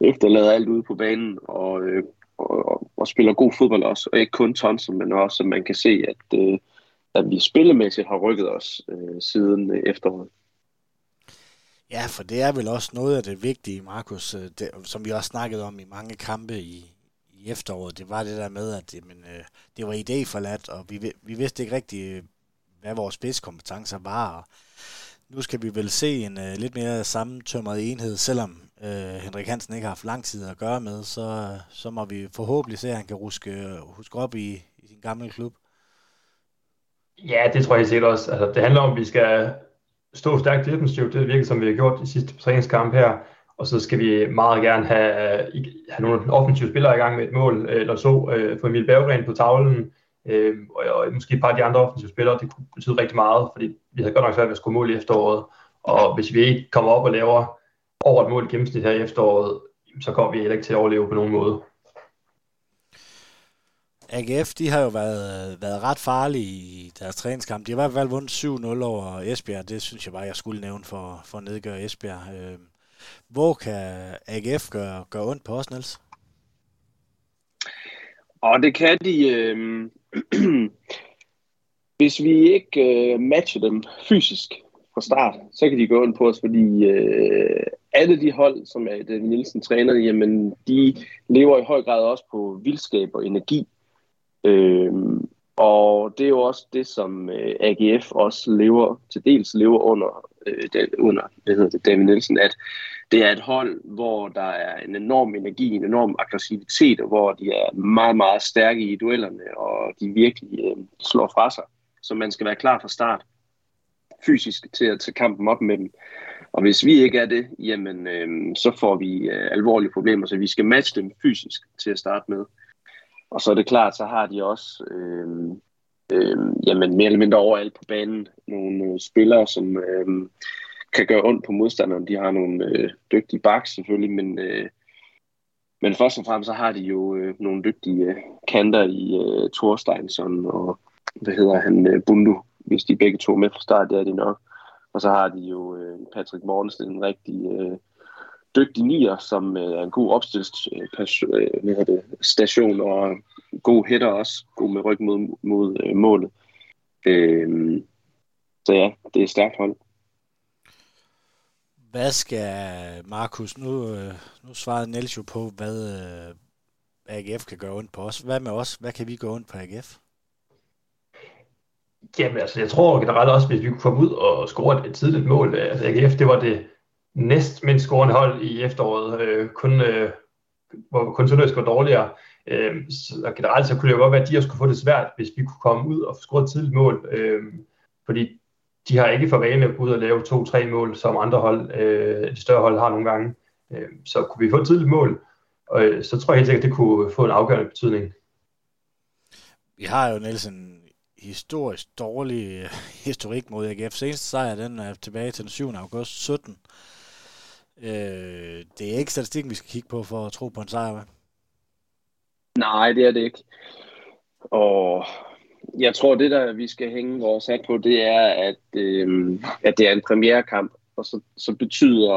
efterlader alt ude på banen og, øh, og, og spiller god fodbold også. Og ikke kun Tonsen, men også, som man kan se, at, øh, at vi spillemæssigt har rykket os øh, siden øh, efteråret. Ja, for det er vel også noget af det vigtige, Markus, øh, det, som vi også snakket om i mange kampe i, i efteråret. Det var det der med, at men øh, det var idéforladt, og vi, vi vidste ikke rigtigt, øh, hvad vores spidskompetencer var. Og nu skal vi vel se en uh, lidt mere sammentømret enhed, selvom uh, Henrik Hansen ikke har haft lang tid at gøre med, så, så må vi forhåbentlig se, at han kan ruske, øh, huske op i, i sin gamle klub. Ja, det tror jeg sikkert også. Altså, det handler om, at vi skal stå stærkt defensivt. Det virker, som vi har gjort i sidste træningskamp her. Og så skal vi meget gerne have, have nogle offensive spillere i gang med et mål, eller så uh, få Emil Berggren på tavlen, Øh, og, og måske et par af de andre offensive spillere, det kunne betyde rigtig meget, fordi vi havde godt nok svært ved at score mål i efteråret. Og hvis vi ikke kommer op og laver over et mål i gennemsnit her i efteråret, så kommer vi heller ikke til at overleve på nogen måde. AGF, de har jo været, været ret farlige i deres træningskamp. De har i hvert fald vundet 7-0 over Esbjerg. Det synes jeg bare, jeg skulle nævne for, for at nedgøre Esbjerg. Øh, hvor kan AGF gøre, gøre ondt på os, Niels? Og det kan de... Øh Hvis vi ikke øh, matcher dem fysisk fra start, så kan de gå ind på os, fordi øh, alle de hold, som er det Nielsen træner, jamen de lever i høj grad også på vildskab og energi. Øh, og det er jo også det, som øh, AGF også lever, til dels lever under, øh, den, under hvad hedder det, David Nielsen, at det er et hold, hvor der er en enorm energi, en enorm aggressivitet, og hvor de er meget, meget stærke i duellerne, og de virkelig øh, slår fra sig. Så man skal være klar fra start fysisk til at tage kampen op med dem. Og hvis vi ikke er det, jamen, øh, så får vi øh, alvorlige problemer, så vi skal matche dem fysisk til at starte med. Og så er det klart, så har de også øh, øh, jamen, mere eller mindre overalt på banen nogle øh, spillere, som øh, kan gøre ondt på modstanderen. De har nogle øh, dygtige backs selvfølgelig, men, øh, men først og fremmest så har de jo øh, nogle dygtige øh, kanter i øh, Thorsteinsson og hvad hedder han, øh, Bundu, hvis de begge to med fra start, det er de nok. Og så har de jo øh, Patrick Mortensen, en rigtig øh, dygtig nier, som øh, er en god opstillingsstation øh, øh og god hitter også, god med ryg mod, mod øh, målet. Øh, så ja, det er et stærkt hold. Hvad skal Markus, nu, øh, nu svarede Niels jo på, hvad øh, AGF kan gøre ondt på os. Hvad med os? Hvad kan vi gøre ondt på AGF? Jamen altså, jeg tror generelt også, hvis vi kunne komme ud og score et tidligt mål. Øh, altså AGF, det var det næst mindst scorende hold i efteråret. Øh, kun, øh, hvor kun Sønderjysk var dårligere. Øh, så generelt så kunne det jo godt være, at de også skulle få det svært, hvis vi kunne komme ud og score et tidligt mål. Øh, fordi de har ikke for vane at gå ud og lave to-tre mål, som andre hold, øh, de større hold har nogle gange. Øh, så kunne vi få et tidligt mål, og øh, så tror jeg helt sikkert, at det kunne få en afgørende betydning. Vi har jo Nielsen historisk dårlig historik mod AGF. Seneste sejr, den er tilbage til den 7. august 17. Øh, det er ikke statistikken, vi skal kigge på for at tro på en sejr, hvad? Nej, det er det ikke. Og jeg tror, det der, vi skal hænge vores hat på, det er, at, øh, at det er en premierekamp, og så, så betyder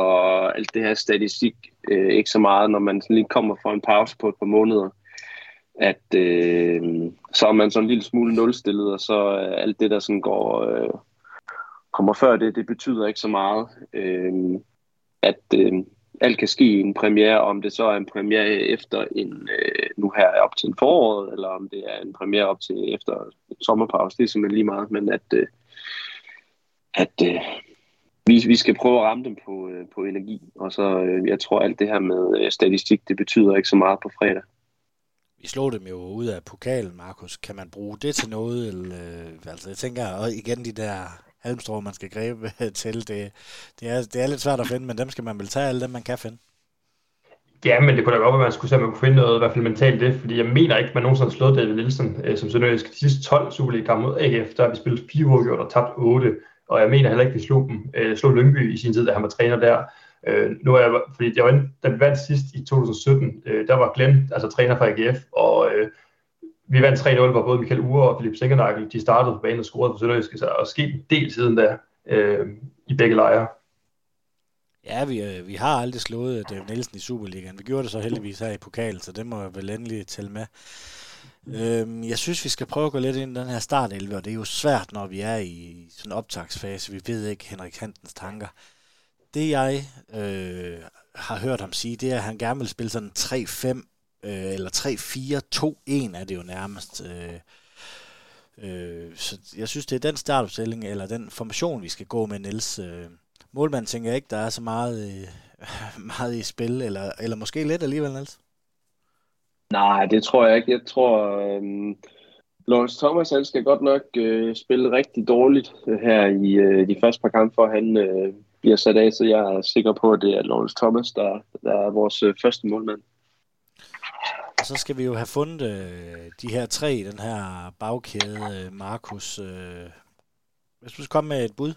alt det her statistik øh, ikke så meget, når man lige kommer fra en pause på et par måneder at øh, så er man sådan en lille smule nulstillet, og så øh, alt det, der sådan går, øh, kommer før det, det betyder ikke så meget. Øh, at øh, alt kan ske i en premiere, om det så er en premiere efter en, øh, nu her op til en foråret, eller om det er en premiere op til efter sommerpause, det er simpelthen lige meget, men at, øh, at øh, vi, vi skal prøve at ramme dem på, øh, på energi, og så øh, jeg tror alt det her med øh, statistik, det betyder ikke så meget på fredag. Vi slog dem jo ud af pokalen, Markus. Kan man bruge det til noget? Eller, øh, altså, jeg tænker, og igen de der halmstrå, man skal gribe øh, til, det, det, er, det er lidt svært at finde, men dem skal man vel tage, alle dem man kan finde. Ja, men det kunne da godt være, at man skulle se, at man kunne finde noget, i hvert fald mentalt det, fordi jeg mener ikke, at man nogensinde har slået David Nielsen øh, som Sønderjysk. De sidste 12 Superliga-kampe mod AGF, der har vi spillet fire uafgjort og tabt 8, og jeg mener heller ikke, at vi slog, dem, øh, slog Lyngby i sin tid, da han var træner der. Øh, nu er jeg, fordi jeg var den vandt sidst i 2017, øh, der var Glenn, altså træner for AGF, og øh, vi vandt 3-0, hvor både Michael Ure og Philip Sinkernagel, de startede på banen og scorede for Sønderjyske, så og sket en del siden da øh, i begge lejre. Ja, vi, øh, vi har aldrig slået David Nielsen i Superligaen. Vi gjorde det så heldigvis her i pokalen, så det må jeg vel endelig tælle med. Øhm, jeg synes, vi skal prøve at gå lidt ind i den her startelve, og det er jo svært, når vi er i sådan en optagsfase. Vi ved ikke Henrik Hantens tanker det jeg øh, har hørt ham sige, det er, at han gerne vil spille sådan 3-5 øh, eller 3-4-2-1 er det jo nærmest. Øh, øh, så jeg synes, det er den startopstilling, eller den formation, vi skal gå med, Niels. Øh, målmanden tænker jeg ikke, der er så meget, øh, meget i spil, eller, eller måske lidt alligevel, Niels? Nej, det tror jeg ikke. Jeg tror, øh, Lawrence Thomas han skal godt nok øh, spille rigtig dårligt øh, her i øh, de første par kampe, for han øh, bliver sat af, så jeg er sikker på, at det er Lawrence Thomas, der, der er vores øh, første målmand. Og så skal vi jo have fundet øh, de her tre i den her bagkæde, øh, Markus. Øh, hvis du skal komme med et bud?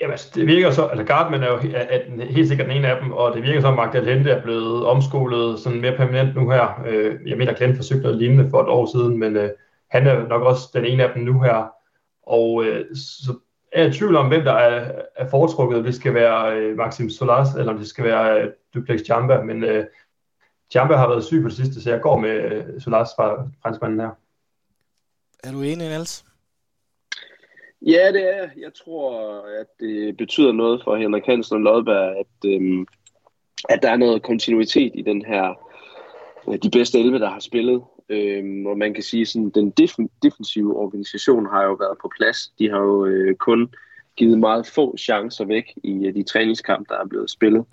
Jamen, altså, det virker så, altså Gartman er jo er, er helt sikkert den ene af dem, og det virker som, at Magdal Hente er blevet omskolet sådan mere permanent nu her. Øh, jeg mener, Glenn forsøgte noget lignende for et år siden, men øh, han er nok også den ene af dem nu her. Og øh, så er jeg i tvivl om, hvem der er, er foretrukket. Det skal være øh, Maxim Solas, eller om det skal være øh, Duplex Jamba, men øh, Jamba har været syg på det sidste, så jeg går med øh, Solas fra franskmanden her. Er du enig, Niels? Ja, det er jeg. tror, at det betyder noget for Henrik Hansen og Lodberg, at, øhm, at der er noget kontinuitet i den her, øh, de bedste 11, der har spillet. Øhm, og man kan sige, at den def- defensive organisation har jo været på plads. De har jo øh, kun givet meget få chancer væk i øh, de træningskampe, der er blevet spillet.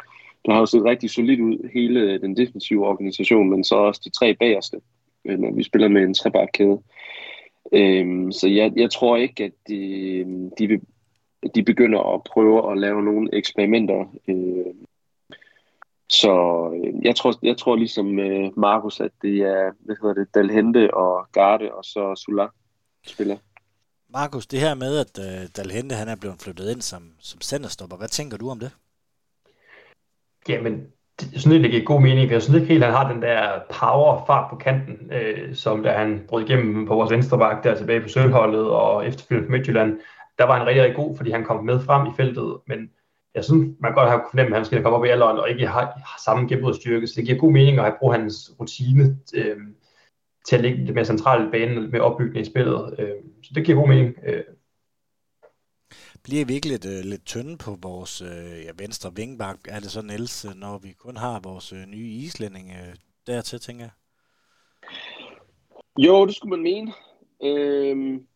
Du har jo set rigtig solidt ud, hele øh, den defensive organisation, men så også de tre bagerste, øh, når vi spiller med en trebakkæde. Øhm, så jeg, jeg tror ikke, at de, de, de begynder at prøve at lave nogle eksperimenter øh, så øh, jeg tror, jeg tror ligesom øh, Markus, at det er hvad hedder det, Dalhente og Garde og så Sula spiller. Markus, det her med, at øh, Dalhente han er blevet flyttet ind som, som centerstopper, hvad tænker du om det? Jamen, det, jeg synes det giver god mening, for jeg synes ikke helt, at han har den der power fart på kanten, øh, som da han brød igennem på vores venstre bak der tilbage på Sølholdet og efterfølgende på Midtjylland. Der var han rigtig, rigtig god, fordi han kom med frem i feltet, men jeg synes, man godt har fornemt, at han skal komme op i alderen og ikke har, har samme gennembrudstyrke, så det giver god mening at bruge hans rutine øh, til at ligge lidt mere centralt i banen med opbygning i spillet. Øh, så det giver god mening. Øh. Bliver vi lidt, øh, lidt tynde på vores øh, ja, venstre vingbak? Er det sådan Niels, øh, når vi kun har vores øh, nye islænding øh, dertil, tænker jeg? Jo, det skulle man mene. Øhm,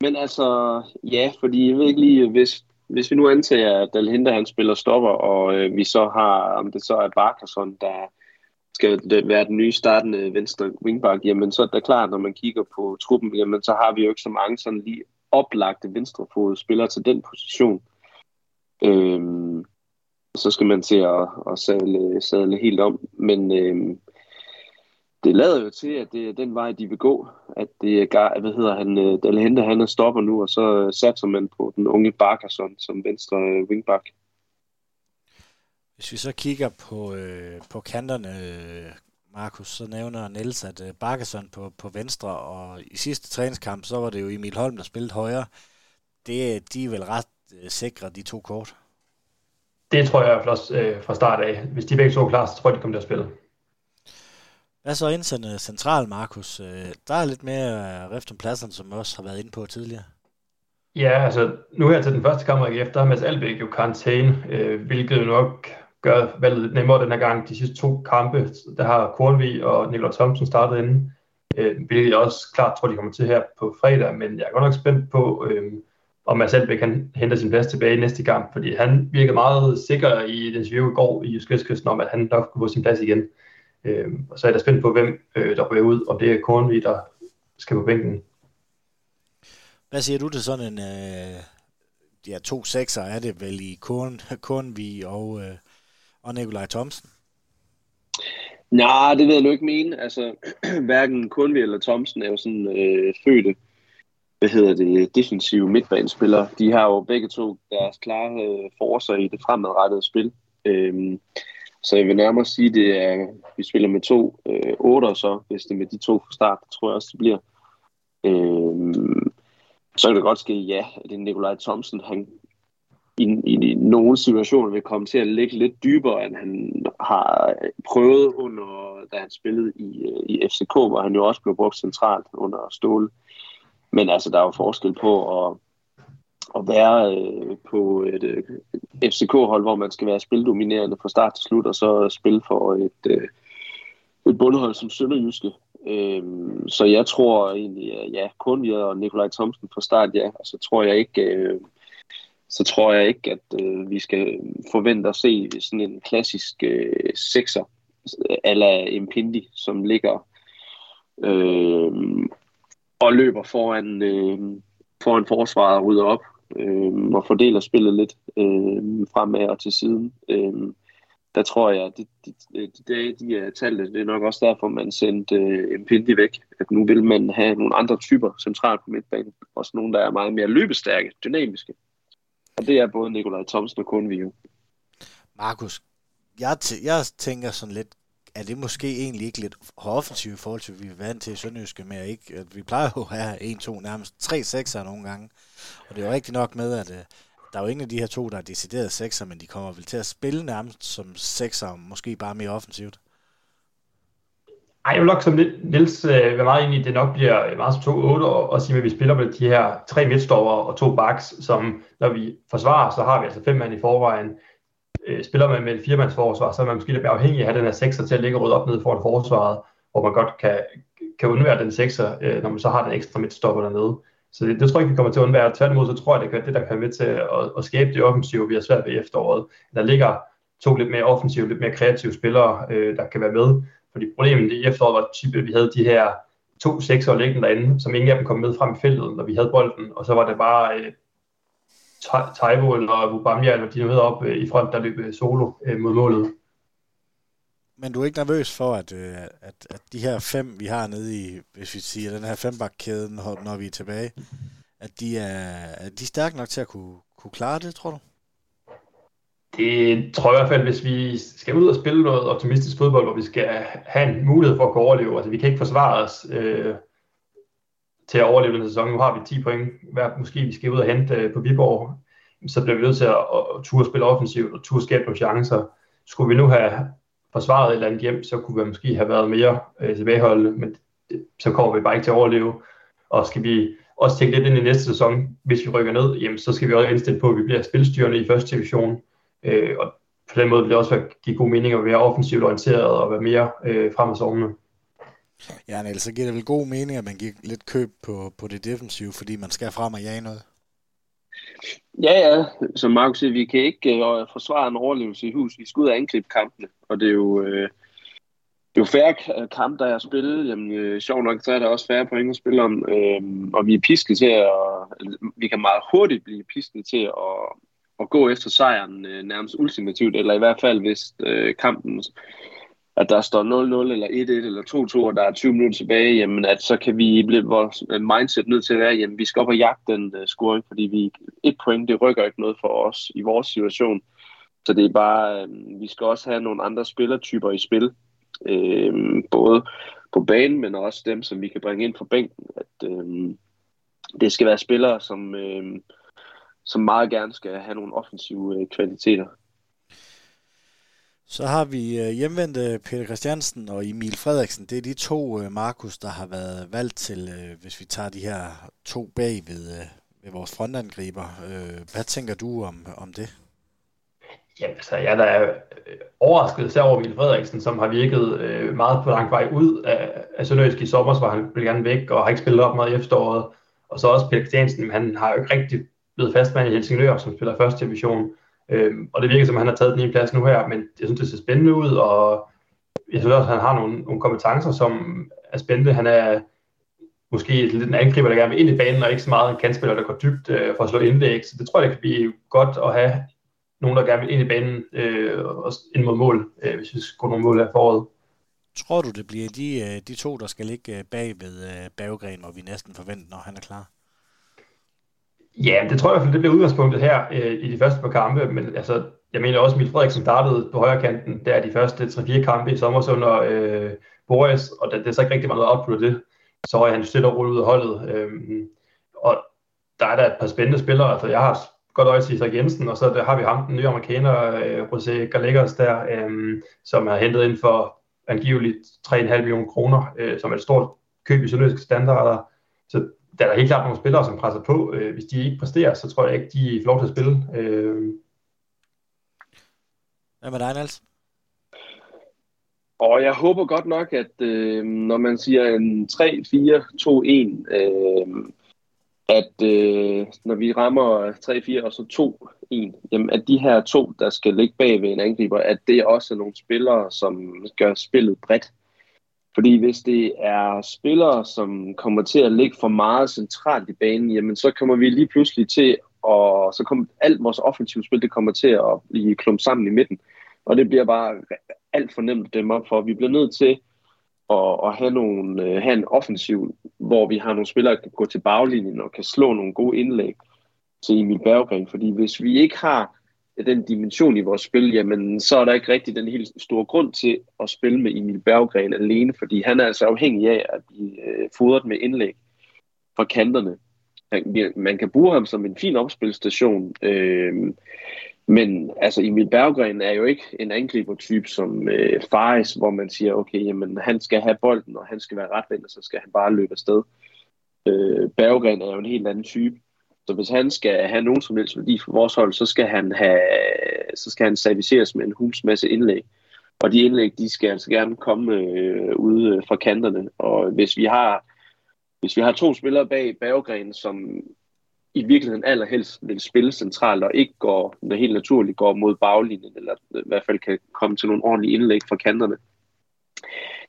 men altså, ja, fordi jeg ved ikke lige, øh, hvis, hvis vi nu antager, at Dalhinder han spiller stopper, og øh, vi så har, om det så er Barkerson, der skal det være den nye startende venstre wingback, jamen så er det klart, når man kigger på truppen, jamen så har vi jo ikke så mange sådan lige oplagte venstrefod spiller til den position. Øhm, så skal man til at, at sadle, sadle helt om. Men øhm, det lader jo til, at det er den vej, de vil gå. At det er, hvad hedder han, øh, Dalhente, han er stopper nu, og så øh, satser man på den unge Barkerson som venstre øh, wingback. Hvis vi så kigger på, øh, på kanterne, Markus, så nævner Niels, at øh, på, på venstre, og i sidste træningskamp, så var det jo Emil Holm, der spillede højre. Det, de er vel ret øh, sikre, de to kort? Det tror jeg flot øh, fra start af. Hvis de begge to er klar, så tror jeg, de kommer til at spille. Hvad så indsende central, Markus? Øh, der er lidt mere rift om pladserne, som vi også har været inde på tidligere. Ja, altså nu her til den første kamp efter, der er Mads Albeck jo karantæne, øh, hvilket jo nok gøre valget lidt nemmere den her gang. De sidste to kampe, der har Kornvig og Nikolaj Thomsen startet inden, øh, hvilket jeg også klart tror, de kommer til her på fredag, men jeg er godt nok spændt på, øh, om Mads Albeck kan hente sin plads tilbage i næste kamp, fordi han virkede meget sikker i den interview i går i Jysk om, at han nok kunne få sin plads igen. Øh, og så er jeg da spændt på, hvem øh, der bliver ud, om det er Kornvig, der skal på bænken. Hvad siger du til sådan en, øh, ja, to sekser er det vel i Korn, Kornvig og, øh, og Nikolaj Thomsen? Nej, det vil jeg nu ikke mene. Altså, hverken Kunvi eller Thomsen er jo sådan øh, fødte hvad hedder det, defensive midtbanespillere. De har jo begge to deres klare øh, forser i det fremadrettede spil. Øhm, så jeg vil nærmere sige, det er, vi spiller med to øh, otter så, hvis det er med de to fra start, det tror jeg også, det bliver. Øhm, så kan det godt ske, ja, at det er Nikolaj Thomsen, han i, i, i nogle situationer vil komme til at ligge lidt dybere, end han har prøvet under, da han spillede i, øh, i FCK, hvor han jo også blev brugt centralt under Ståle. Men altså, der er jo forskel på at, at være øh, på et øh, FCK-hold, hvor man skal være spildominerende fra start til slut, og så spille for et, øh, et bundhold som Sønderjyske. Øhm, så jeg tror egentlig, at ja, kun vi og Nikolaj Thomsen fra start, ja. Og så tror jeg ikke, øh, så tror jeg ikke, at øh, vi skal forvente at se sådan en klassisk øh, sekser øh, ala Impindi, som ligger øh, og løber foran, øh, foran forsvaret og rydder op øh, og fordeler spillet lidt øh, fremad og til siden. Øh, der tror jeg, at de, de, de dage, de er talte, det er nok også derfor, man sendte øh, Impindi væk. At nu vil man have nogle andre typer centralt på midtbanen. Også nogle, der er meget mere løbestærke, dynamiske. Og det er både Nikolaj Thomsen og Kunvio. Markus, jeg, t- jeg tænker sådan lidt, er det måske egentlig ikke lidt offensivt i forhold til, at vi er vant til i Sønderjyske med, at ikke, at vi plejer jo at have 1-2, nærmest 3 sekser nogle gange. Og det er jo rigtigt nok med, at at der er jo ingen af de her to, der er decideret sekser, men de kommer vel til at spille nærmest som sekser, måske bare mere offensivt. Ej, jeg vil nok som Niels øh, være meget enig i, det nok bliver øh, meget som to 8 og, og sige, at vi spiller med de her tre midtstopper og to backs, som når vi forsvarer, så har vi altså fem mand i forvejen. Øh, spiller man med et firemandsforsvar, så er man måske lidt mere afhængig af at have den her sekser til at ligge rødt op nede foran forsvaret, hvor man godt kan, kan undvære den sekser, øh, når man så har den ekstra midtstopper dernede. Så det, det tror jeg ikke, vi kommer til at undvære. Tværtimod, så tror jeg, det kan det, der kan være med til at, at skabe det offensive, vi har svært ved i efteråret. Der ligger to lidt mere offensive, lidt mere kreative spillere, øh, der kan være med. Fordi problemet i efteråret var typisk, at vi havde de her to sekser liggende derinde, som ingen af dem kom med frem i feltet, når vi havde bolden, og så var det bare øh, Taibo eller Wubamia, eller de hedder op øh, i front, der løb øh, solo øh, mod målet. Men du er ikke nervøs for, at, øh, at, at de her fem, vi har nede i, hvis vi siger, den her fembakkæde, når, når vi er tilbage, at de er, er de stærke nok til at kunne, kunne klare det, tror du? Det tror jeg i hvert fald, hvis vi skal ud og spille noget optimistisk fodbold, hvor vi skal have en mulighed for at kunne overleve. Altså, vi kan ikke forsvare os øh, til at overleve den sæson. Nu har vi 10 point hver. Måske vi skal ud og hente øh, på Viborg. Så bliver vi nødt til at, at, at turde spille offensivt og ture skabe nogle chancer. Skulle vi nu have forsvaret et eller andet hjem, så kunne vi måske have været mere øh, tilbageholdende, men det, så kommer vi bare ikke til at overleve. Og skal vi også tænke lidt ind i næste sæson, hvis vi rykker ned, jamen, så skal vi også indstille på, at vi bliver spilstyrende i første division, øh, og på den måde vil det også give god mening at være offensivt orienteret og være mere øh, frem af sovnene. Ja, Niels, så giver det vel god mening, at man giver lidt køb på, på det defensive, fordi man skal frem og jage noget. Ja, ja. Som Markus siger, vi kan ikke uh, forsvare en overlevelse i hus. Vi skal ud og angribe kampene, og det er jo... Det er jo færre kamp, der er spillet. Jamen, øh, sjov nok, så er der også færre point at spille om. Øh, og vi er pisket til at... Vi kan meget hurtigt blive pisket til at, at gå efter sejren øh, nærmest ultimativt, eller i hvert fald hvis øh, kampen at der står 0-0 eller 1-1 eller 2-2, og der er 20 minutter tilbage, jamen at så kan vi blive vores øh, mindset nødt til at være, jamen vi skal op og jagte den øh, scoring, fordi vi et point, det rykker ikke noget for os i vores situation. Så det er bare, øh, vi skal også have nogle andre spillertyper i spil, øh, både på banen, men også dem, som vi kan bringe ind fra bænken. At, øh, det skal være spillere, som, Øh, som meget gerne skal have nogle offensive uh, kvaliteter. Så har vi øh, hjemvendte Peter Christiansen og Emil Frederiksen. Det er de to, øh, Markus, der har været valgt til, øh, hvis vi tager de her to bag ved, ved vores frontangriber. Hvad tænker du om, om det? Jamen, altså, jeg er da overrasket især over Emil Frederiksen, som har virket meget på lang vej ud af, af Sønderjysk i sommer, hvor han blev gerne væk og har ikke spillet op meget i efteråret. Og så også Peter Christiansen, han har jo ikke rigtig blevet fastmand i Helsingør, som spiller første division. Øhm, og det virker som, at han har taget den ene plads nu her, men jeg synes, det ser spændende ud, og jeg synes også, at han har nogle, nogle kompetencer, som er spændende. Han er måske lidt en angriber, der gerne vil ind i banen, og ikke så meget en kandspiller, der går dybt øh, for at slå indlæg. Så det tror jeg, det kan blive godt at have nogen, der gerne vil ind i banen øh, og ind mod mål, øh, hvis vi skal nogle mål her foråret. Tror du, det bliver de, øh, de to, der skal ligge øh, bag ved øh, Baggren, hvor vi næsten forventer, når han er klar? Ja, det tror jeg i hvert fald, det bliver udgangspunktet her øh, i de første par kampe, men altså, jeg mener også, at Emil Frederiksen startede på højre kanten, der de første 3-4 kampe i sommer under øh, Boris, og det, det er så ikke rigtig meget output af det. Så er han stille og roligt ud af holdet. Øh, og der er der et par spændende spillere, altså jeg har godt øje til Isak Jensen, og så der har vi ham, den nye amerikaner, øh, José Gallegos der, øh, som er hentet ind for angiveligt 3,5 millioner kroner, øh, som er et stort køb i sønderjyske standarder. Så der er der helt klart nogle spillere, som presser på. Øh, hvis de ikke præsterer, så tror jeg ikke, de får lov til at spille. Øh. Hvad med dig, Niels? Og jeg håber godt nok, at øh, når man siger en 3-4-2-1, øh, at øh, når vi rammer 3-4 og så 2-1, jamen at de her to, der skal ligge bag ved en angriber, at det også er nogle spillere, som gør spillet bredt. Fordi hvis det er spillere, som kommer til at ligge for meget centralt i banen, jamen så kommer vi lige pludselig til, og så kommer alt vores offensive spil, det kommer til at blive klumpet sammen i midten. Og det bliver bare alt for nemt at dæmme op for. Vi bliver nødt til at, at have, nogle, øh, have en offensiv, hvor vi har nogle spillere, der kan gå til baglinjen og kan slå nogle gode indlæg til Emil Berggren. Fordi hvis vi ikke har den dimension i vores spil, jamen så er der ikke rigtig den helt store grund til at spille med Emil Berggren alene, fordi han er altså afhængig af at blive øh, fodret med indlæg fra kanterne. Man kan bruge ham som en fin opspilstation, øh, men altså Emil Berggren er jo ikke en angribertype som øh, Fares, hvor man siger, okay, jamen han skal have bolden, og han skal være retvendt, og så skal han bare løbe afsted. Øh, Berggren er jo en helt anden type, så hvis han skal have nogen som helst værdi for vores hold, så skal han, have, så skal han serviceres med en hus masse indlæg. Og de indlæg, de skal altså gerne komme øh, ude øh, fra kanterne. Og hvis vi har hvis vi har to spillere bag Berggren, som i virkeligheden allerhelst vil spille centralt og ikke går, når helt naturligt går mod baglinjen, eller i hvert fald kan komme til nogle ordentlige indlæg fra kanterne,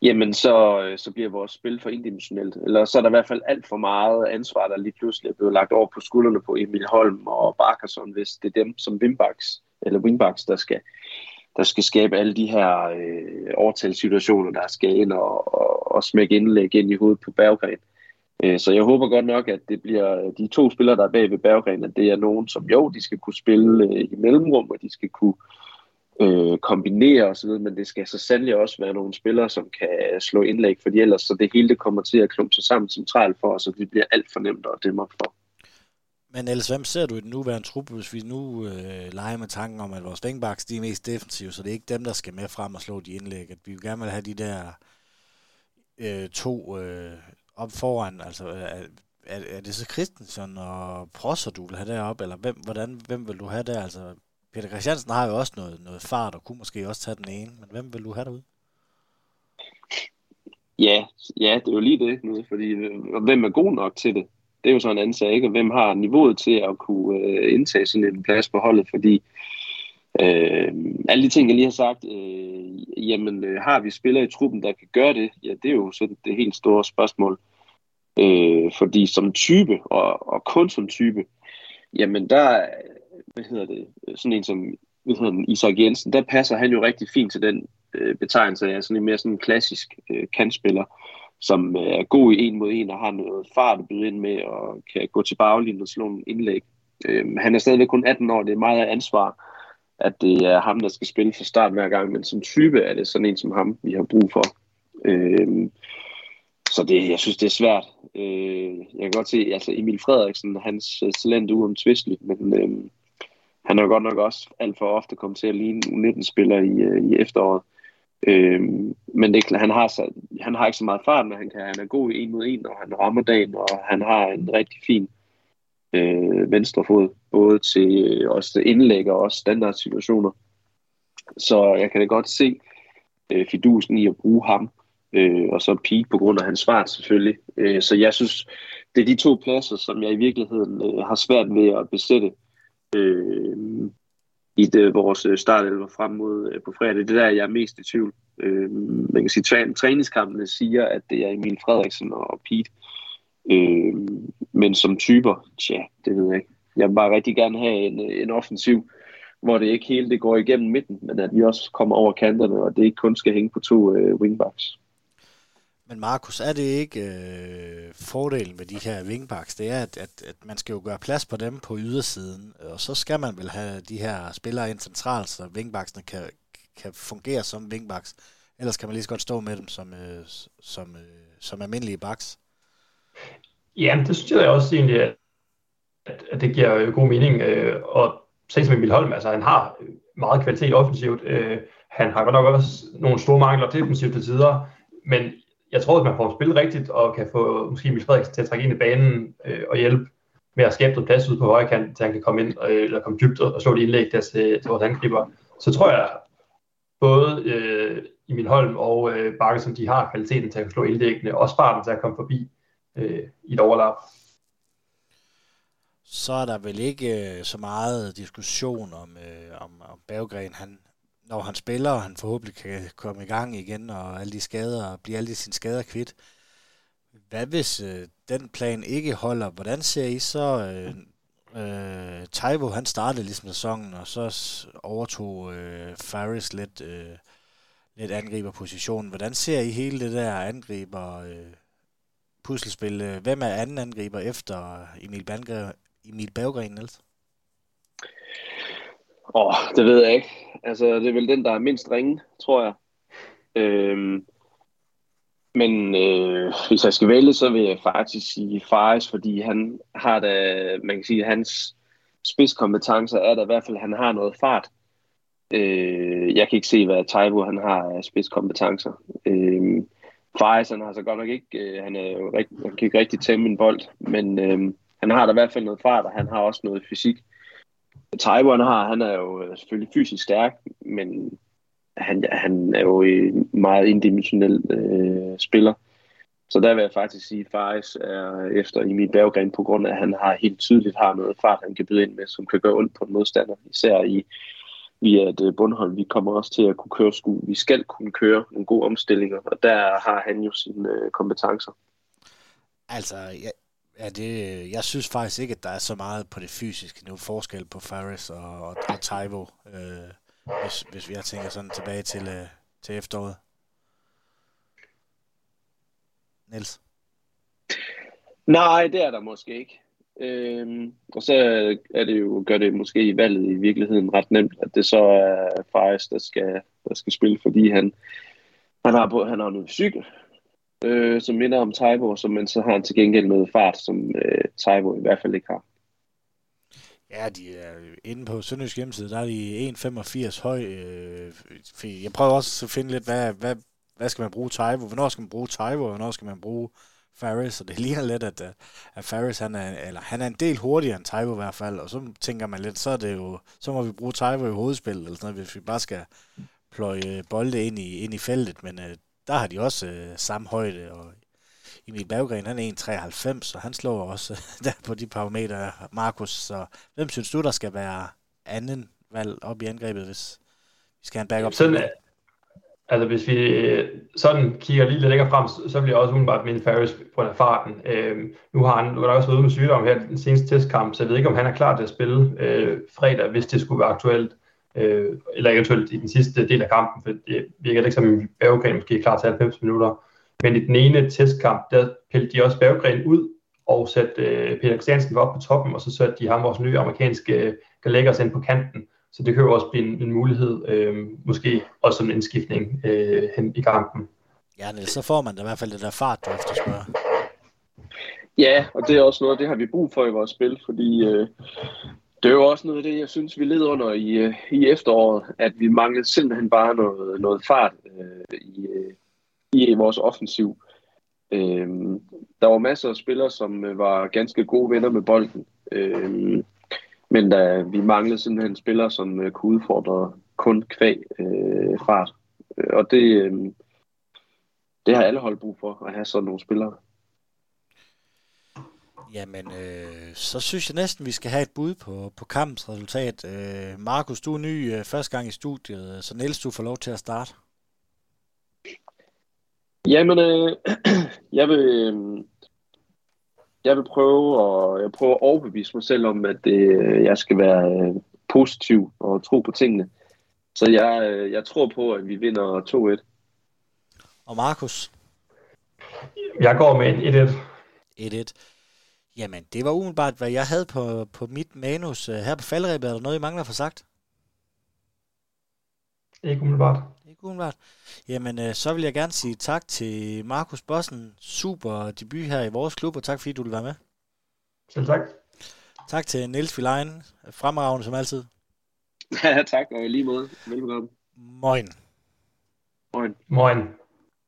jamen så, øh, så bliver vores spil for indimensionelt. Eller så er der i hvert fald alt for meget ansvar, der lige pludselig er blevet lagt over på skuldrene på Emil Holm og Barkerson, hvis det er dem som wingbacks, eller wingbacks, der skal, der skal skabe alle de her øh, overtalssituationer, der skal ind og, og, og smække indlæg ind i hovedet på Berggren. Øh, så jeg håber godt nok, at det bliver øh, de to spillere, der er bag ved Berggren, at det er nogen, som jo, de skal kunne spille øh, i mellemrum, og de skal kunne øh, øh, kombinere osv., men det skal så sandelig også være nogle spillere, som kan slå indlæg, fordi ellers så det hele det kommer til at klumpe sig sammen centralt for os, og det bliver alt for nemt at dæmme op for. Men ellers, hvem ser du i den nuværende truppe, hvis vi nu øh, leger med tanken om, at vores vingbaks de er mest defensive, så det er ikke dem, der skal med frem og slå de indlæg. At vi vil gerne vil have de der øh, to øh, op foran, altså øh, er, er det så Christensen og Prosser, du vil have deroppe, eller hvem, hvordan, hvem vil du have der? Altså, Peter Christiansen har jo også noget, noget fart, og kunne måske også tage den ene, men hvem vil du have derude? Ja, ja, det er jo lige det, nu, fordi øh, hvem er god nok til det? Det er jo sådan en anden sag, ikke? hvem har niveauet til at kunne øh, indtage sådan en plads på holdet, fordi øh, alle de ting, jeg lige har sagt, øh, jamen øh, har vi spillere i truppen, der kan gøre det? Ja, det er jo sådan det helt store spørgsmål. Øh, fordi som type, og, og kun som type, jamen der, hvad hedder det, øh, sådan en som hvad hedder den, Isak Jensen, der passer han jo rigtig fint til den øh, betegnelse af sådan en mere sådan en klassisk øh, kantspiller, som øh, er god i en mod en og har noget fart at byde ind med og kan gå til baglinjen og slå en indlæg. Øh, han er stadigvæk kun 18 år, det er meget af ansvar, at det er ham, der skal spille fra start hver gang, men som type er det sådan en som ham, vi har brug for. Øh, så det, jeg synes, det er svært. Øh, jeg kan godt se, altså Emil Frederiksen, hans øh, talent er uomtvisteligt, men øh, han har godt nok også alt for ofte kommet til at ligne 19-spiller i, øh, i efteråret. Øhm, men det, han, har så, han har ikke så meget fart, men han, kan, han er god i en mod en, og han rammer dagen, og han har en rigtig fin øh, venstre fod, både til øh, også indlæg og også standardsituationer. Så jeg kan da godt se øh, fidusen i at bruge ham, øh, og så Pete på grund af hans fart selvfølgelig. Øh, så jeg synes, det er de to pladser, som jeg i virkeligheden øh, har svært ved at besætte øh, i det, vores øh, startelver frem mod øh, på fredag. Det er der, jeg er mest i tvivl. Øh, man kan sige, træ, træningskampene siger, at det er Emil Frederiksen og Pete. Øh, men som typer, tja, det ved jeg ikke. Jeg vil bare rigtig gerne have en, øh, en offensiv, hvor det ikke hele det går igennem midten, men at vi også kommer over kanterne, og det ikke kun skal hænge på to øh, wingbacks. Men Markus, er det ikke øh, fordelen ved de her wingbacks? Det er, at, at, at man skal jo gøre plads på dem på ydersiden, og så skal man vel have de her spillere ind centralt, så wingbacksene kan, kan fungere som wingbacks. Ellers kan man lige så godt stå med dem som, øh, som, øh, som almindelige backs. Ja, det synes jeg også egentlig, at, at det giver øh, god mening. Øh, og se som Emil Holm, altså han har meget kvalitet offensivt. Øh, han har godt nok også nogle store mangler defensivt til tider, men jeg tror, at man får spillet rigtigt, og kan få måske Emil Frederiksen til at trække ind i banen øh, og hjælpe med at skabe noget plads ud på højre kant, så han kan komme ind øh, eller komme dybt og slå et indlæg der til, til vores angriber. Så tror jeg, både øh, Emil Holm og øh, Bakke, som de har kvaliteten til at slå indlæggene, og sparten til at komme forbi øh, i et overlap. Så er der vel ikke øh, så meget diskussion om, øh, om, om Berggren. Han, når han spiller, og han forhåbentlig kan komme i gang igen, og alle de skader, og blive alle sine skader kvidt. Hvad hvis øh, den plan ikke holder? Hvordan ser I så... Øh, øh, Taibo, han startede ligesom sæsonen, og så overtog øh, Faris lidt, øh, lidt angriberpositionen. Hvordan ser I hele det der angriber øh, puslespil? Hvem er anden angriber efter Emil, Bandgren, Emil Berggren, Niels? Åh, oh, det ved jeg ikke. Altså, det er vel den, der er mindst ringe, tror jeg. Øhm, men øh, hvis jeg skal vælge, så vil jeg faktisk sige Fares, fordi han har da, man kan sige, hans spidskompetencer er der i hvert fald, han har noget fart. Øh, jeg kan ikke se, hvad Taibo han har af spidskompetencer. Øh, Fares, han har så godt nok ikke, øh, han, er jo rigt, han kan ikke rigtig tæmme en bold, men øh, han har da i hvert fald noget fart, og han har også noget fysik. Taiwan har, han er jo øh, selvfølgelig fysisk stærk, men han, han er jo en meget indimensionel øh, spiller. Så der vil jeg faktisk sige, at Faris er efter i mit Berggren på grund af, at han har helt tydeligt har noget fart, han kan byde ind med, som kan gøre ondt på en modstander. Især i, via et øh, bundhold. Vi kommer også til at kunne køre sku. Vi skal kunne køre nogle gode omstillinger, og der har han jo sine øh, kompetencer. Altså, jeg, Ja, det, jeg synes faktisk ikke, at der er så meget på det fysiske nu forskel på Faris og, og, og Taivo, øh, hvis, hvis jeg tænker sådan tilbage til, øh, til efteråret. Niels? Nej, det er der måske ikke. Øhm, og så er det jo, gør det måske i valget i virkeligheden ret nemt, at det så er Faris, der skal, der skal spille, fordi han, han har, han har noget cykel, øh, som minder om Taibo, som men så har han til gengæld noget fart, som øh, Taibo i hvert fald ikke har. Ja, de er inde på Sønderjysk hjemmeside, der er de 1,85 høj. Øh, jeg prøver også at finde lidt, hvad, hvad, hvad skal man bruge Taibo? Hvornår skal man bruge Taibo, og hvornår skal man bruge Faris, og det ligner lidt, at, at Faris, han er, eller han er en del hurtigere end Taibo i hvert fald, og så tænker man lidt, så er det jo, så må vi bruge Taibo i hovedspillet, eller sådan noget, hvis vi bare skal pløje bolde ind i, ind i feltet, men øh, der har de også øh, samme højde, og Emil Berggren, han er 1,93, så han slår også der på de parametre, Markus, så hvem synes du, der skal være anden valg op i angrebet, hvis vi skal have en backup? Sådan, Altså hvis vi øh, sådan kigger lige lidt længere frem, så vil jeg også umiddelbart minde Ferris på grund af farten. Øh, nu har han nu der også været ude med sygdom her den seneste testkamp, så jeg ved ikke, om han er klar til at spille øh, fredag, hvis det skulle være aktuelt, øh, eller eventuelt i den sidste del af kampen, for det virker ikke som, at Berggren måske er klar til 90 minutter. Men i den ene testkamp, der pælte de også Berggren ud og satte øh, Peter Christiansen op på toppen, og så satte de ham vores nye amerikanske øh, Gallagher ind på kanten. Så det kan jo også blive en, en mulighed, øh, måske også som en indskiftning øh, hen i kampen. Ja, Niels, så får man da i hvert fald det der fart, du efterspørger. Ja, og det er også noget, det har vi brug for i vores spil, fordi øh, det er jo også noget af det, jeg synes, vi led under i, øh, i efteråret, at vi manglede simpelthen bare noget, noget fart øh, i, øh, i vores offensiv. Øh, der var masser af spillere, som øh, var ganske gode venner med bolden. Øh, men da vi manglede simpelthen spillere, som øh, kunne udfordre kun kvæg øh, fart. Og det, øh, det har alle hold brug for, at have sådan nogle spillere. Jamen, øh, så synes jeg næsten, vi skal have et bud på, på kampens resultat. Øh, Markus, du er ny øh, første gang i studiet, så Niels, du får lov til at starte. Jamen, øh, jeg vil... Øh, jeg vil prøve at, jeg prøver at overbevise mig selv om, at det, øh, jeg skal være øh, positiv og tro på tingene. Så jeg, øh, jeg tror på, at vi vinder 2-1. Og Markus? Jeg går med en 1-1. 1-1. Jamen, det var umiddelbart, hvad jeg havde på, på mit manus. Her på faldrebet, er der noget, I mangler for sagt? Ikke umiddelbart. Ikke umiddelbart. Jamen, øh, så vil jeg gerne sige tak til Markus Bossen. Super debut her i vores klub, og tak fordi du vil være med. Selv tak. Tak til Niels Vilein. Fremragende som altid. Ja, tak, og lige måde. Velbekomme. Moin. Moin. Moin.